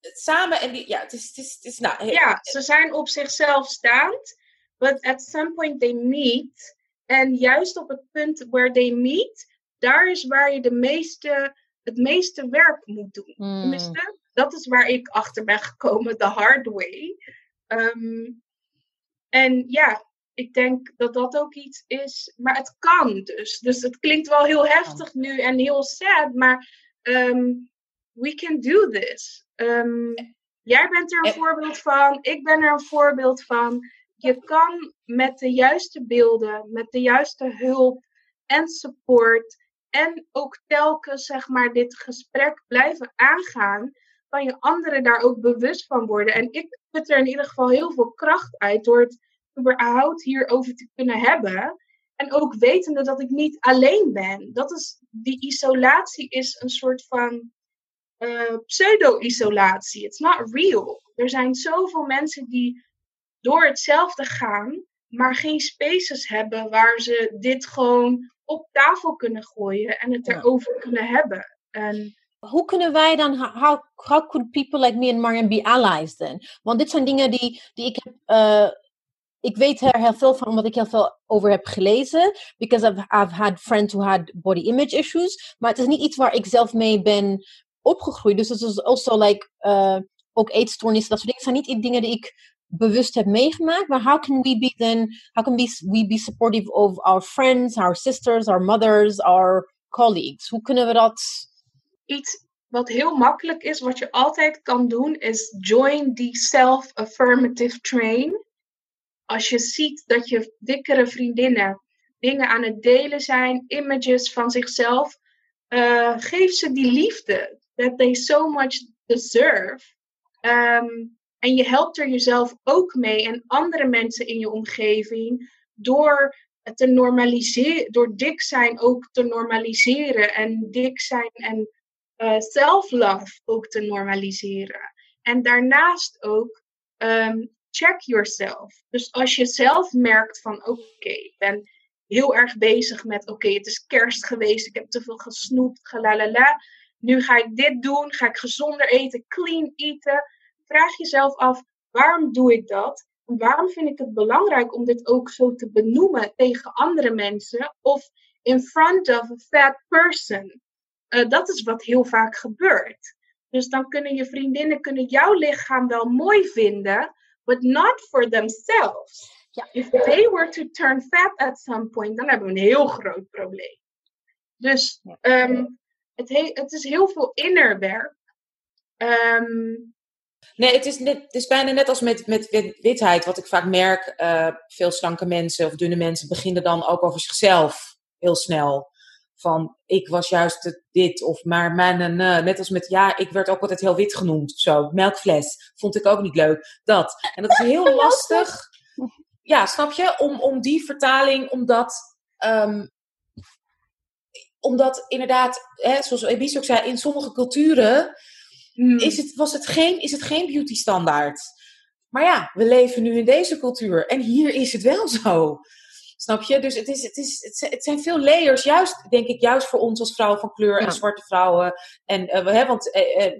samen en die, ja, het is, het is, het is nou, ja, ze zijn op zichzelf staand, but at some point they meet. En juist op het punt where they meet, daar is waar je de meeste, het meeste werk moet doen. Tenminste, dat is waar ik achter ben gekomen, the hard way. Um, en ja, ik denk dat dat ook iets is, maar het kan dus. Dus het klinkt wel heel heftig nu en heel sad, maar um, we can do this. Um, jij bent er een voorbeeld van, ik ben er een voorbeeld van. Je kan met de juiste beelden, met de juiste hulp en support en ook telkens zeg maar dit gesprek blijven aangaan, kan je anderen daar ook bewust van worden. En ik put er in ieder geval heel veel kracht uit door het überhaupt hierover te kunnen hebben. En ook wetende dat ik niet alleen ben. Dat is, die isolatie is een soort van uh, pseudo-isolatie. It's not real. Er zijn zoveel mensen die door hetzelfde gaan, maar geen spaces hebben waar ze dit gewoon op tafel kunnen gooien en het erover kunnen hebben. En hoe kunnen wij dan, how, how could people like me and Marian be allies then? Want dit zijn dingen die, die ik heb, uh, ik weet er heel veel van omdat ik heel veel over heb gelezen. Because I've, I've had friends who had body image issues. Maar het is niet iets waar ik zelf mee ben opgegroeid. Dus het is also like, uh, ook eetstoornissen, dat soort dingen. zijn niet dingen die ik bewust heb meegemaakt. Maar how can we be then, how can we, we be supportive of our friends, our sisters, our mothers, our colleagues? Hoe kunnen we dat... Iets wat heel makkelijk is, wat je altijd kan doen, is join die self-affirmative train. Als je ziet dat je dikkere vriendinnen dingen aan het delen zijn, images van zichzelf, uh, geef ze die liefde that they so much deserve. Um, en je helpt er jezelf ook mee en andere mensen in je omgeving door te normaliseren, door dik zijn ook te normaliseren en dik zijn en uh, self-love ook te normaliseren. En daarnaast ook um, check yourself. Dus als je zelf merkt van oké, ik ben heel erg bezig met oké, het is kerst geweest, ik heb te veel gesnoept, galalala. Nu ga ik dit doen, ga ik gezonder eten, clean eten. Vraag jezelf af, waarom doe ik dat? En waarom vind ik het belangrijk om dit ook zo te benoemen tegen andere mensen of in front of a fat person? Uh, dat is wat heel vaak gebeurt. Dus dan kunnen je vriendinnen kunnen jouw lichaam wel mooi vinden, but not for themselves. Ja. If they were to turn fat at some point, dan hebben we een heel groot probleem. Dus um, het, he het is heel veel innerwerk. Um, Nee, het is, net, het is bijna net als met, met witheid, wat ik vaak merk. Uh, veel slanke mensen of dunne mensen beginnen dan ook over zichzelf heel snel. Van, ik was juist dit, of maar, maar net als met, ja, ik werd ook altijd heel wit genoemd. Zo, melkfles, vond ik ook niet leuk. Dat. En dat is heel lastig. Ja, snap je? Om, om die vertaling, omdat, um, omdat inderdaad, hè, zoals Ebis ook zei, in sommige culturen Hmm. is het, was het geen, is het geen beauty standaard. Maar ja, we leven nu in deze cultuur en hier is het wel zo. Snap je? Dus het, is, het, is, het, zijn- veel layers, juist, denk ik, juist voor ons als vrouwen van kleur en Ja. zwarte vrouwen. En eh, we hebben, want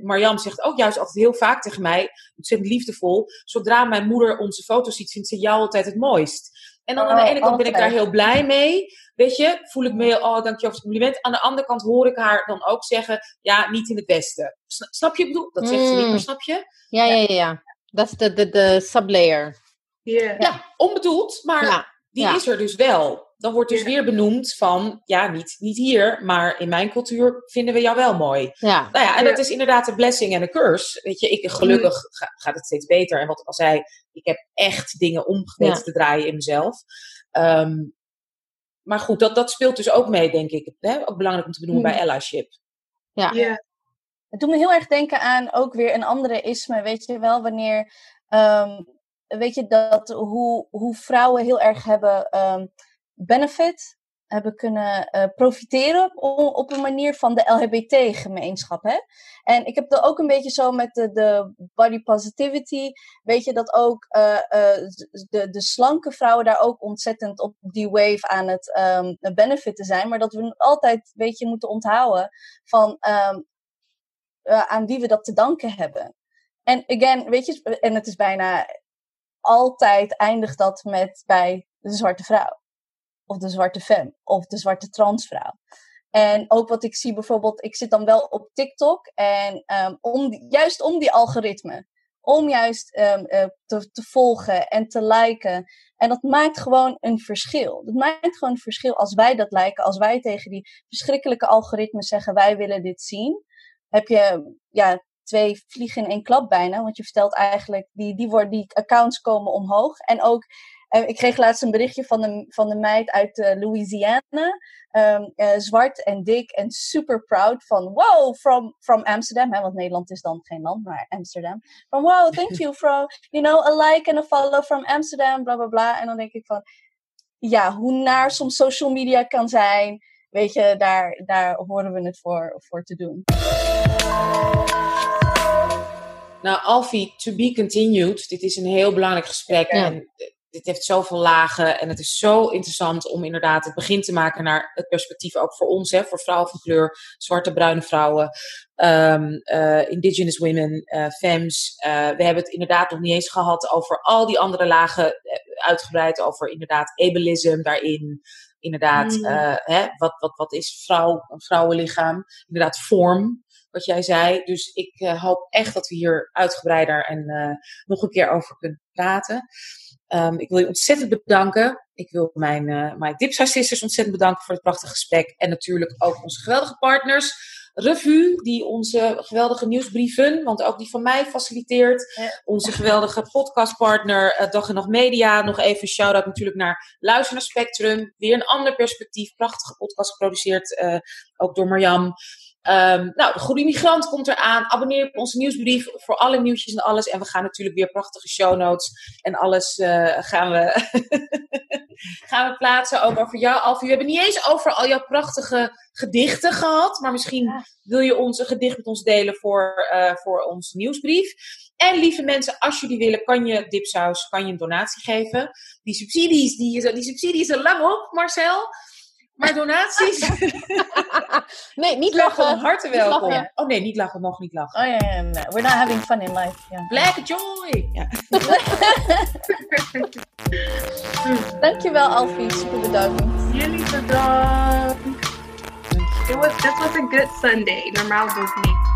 Marjam zegt ook juist altijd heel vaak tegen mij, ontzettend liefdevol, zodra mijn moeder onze foto's ziet, vindt ze jou altijd het mooist. En dan aan de Oh, ene kant ben ik daar heel blij mee. Weet je, voel ik me heel, oh, dankjewel voor het compliment. Aan de andere kant hoor ik haar dan ook zeggen, ja, niet in het. Sna- Snap je? wat Ik bedoel, dat zegt ze niet, Mm. maar snap je? Ja, ja, ja. ja. Dat is de, de, de sublayer. Ja. Ja, onbedoeld, maar Ja, die ja. is er dus wel. Dan wordt dus Ja. weer benoemd van, ja, niet, niet hier, maar in mijn cultuur vinden we jou wel mooi. ja. Nou ja, en Ja. dat is inderdaad een blessing en een curse. Weet je, ik, gelukkig ga- gaat het steeds beter. En wat ik al zei, ik heb echt dingen Ja. te draaien in mezelf. Ehm, maar goed, dat, dat speelt dus ook mee, denk ik. Hè? Ook belangrijk om te benoemen Hmm. bij allyship. Ja. Ja. Het doet me heel erg denken aan ook weer een andere isme, weet je wel, wanneer, ehm, weet je, dat hoe, hoe vrouwen heel erg hebben ehm, benefit, hebben kunnen eh, profiteren op, op een manier van de LHBT-gemeenschap, hè. En ik heb er ook een beetje zo met de, de body positivity, weet je, dat ook eh, eh, de, de slanke vrouwen daar ook ontzettend op die wave aan het ehm benefiten zijn, maar dat we altijd, weet je, moeten onthouden van ehm, eh, aan wie we dat te danken hebben. En again, weet je, en het is bijna altijd eindigt dat met bij de zwarte vrouw. Of de zwarte femme. Of de zwarte transvrouw. En ook wat ik zie bijvoorbeeld, ik zit dan wel op TikTok. En ehm, om juist om die algoritme. Om juist ehm, eh, te, volgen en te liken. En dat maakt gewoon een verschil. Dat maakt gewoon een verschil als wij dat liken. Als wij tegen die verschrikkelijke algoritmes zeggen, wij willen dit zien. Heb je ja, twee vliegen in één klap bijna. Want je vertelt eigenlijk, die, die, worden, die accounts komen omhoog. En ook, eh, ik kreeg laatst een berichtje van de, van de meid uit eh, Louisiana. Ehm, eh, zwart en dik en super proud van wow, from, from Amsterdam. Hè, want Nederland is dan geen land, maar Amsterdam. Van wow, thank you for, you know, a like and a follow from Amsterdam, bla bla bla. En dan denk ik van, ja, hoe naar soms social media kan zijn. Weet je, daar, daar horen we het voor, voor te doen. Nou, Alfie, to be continued. Dit is een heel belangrijk gesprek. Ja. En dit heeft zoveel lagen. En het is zo interessant om inderdaad het begin te maken naar het perspectief ook voor ons, hè, voor vrouwen van kleur, zwarte, bruine vrouwen, ehm, eh, indigenous women, eh femmes. Eh, we hebben het inderdaad nog niet eens gehad over al die andere lagen, uitgebreid over inderdaad ableism daarin. Inderdaad, Mm. hè, wat, wat, wat is vrouw, een vrouwenlichaam? Inderdaad, vorm wat jij zei. Dus ik hoop echt dat we hier uitgebreider en nog een keer over kunnen praten. Ehm, ik wil je ontzettend bedanken. Ik wil mijn, eh mijn Dipsa ontzettend bedanken voor het prachtige gesprek. En natuurlijk ook onze geweldige partners. Revue, die onze geweldige nieuwsbrieven, want ook die van mij faciliteert. Ja. Onze geweldige podcastpartner eh, Dag en Nacht Media. Nog even een shout-out natuurlijk naar Luister naar Spectrum. Weer een ander perspectief. Prachtige podcast geproduceerd, eh, ook door Marjam. Ehm, nou, de Goede Migrant komt eraan. Abonneer op onze nieuwsbrief voor alle nieuwtjes en alles. En we gaan natuurlijk weer prachtige show notes en alles eh, gaan, we gaan we plaatsen. Ook over jou, Alfie. We hebben niet eens over al jouw prachtige gedichten gehad. Maar misschien Ja. wil je ons een gedicht met ons delen voor, eh, voor onze nieuwsbrief. En lieve mensen, als jullie willen, kan je Dipsaus, kan je een donatie geven. Die subsidies, die, die subsidies zijn lang op, Marcel. Maar donaties Nee, niet van lachen. harte Niet welkom. lachen. Oh nee, niet lachen, nog niet lachen. Oh ja, ja. we're not having fun in life. Ja. Black joy! Ja. Dankjewel Alfie, super bedankt. Jullie bedankt. It was, was a good Sunday. Normaal doe ik niet.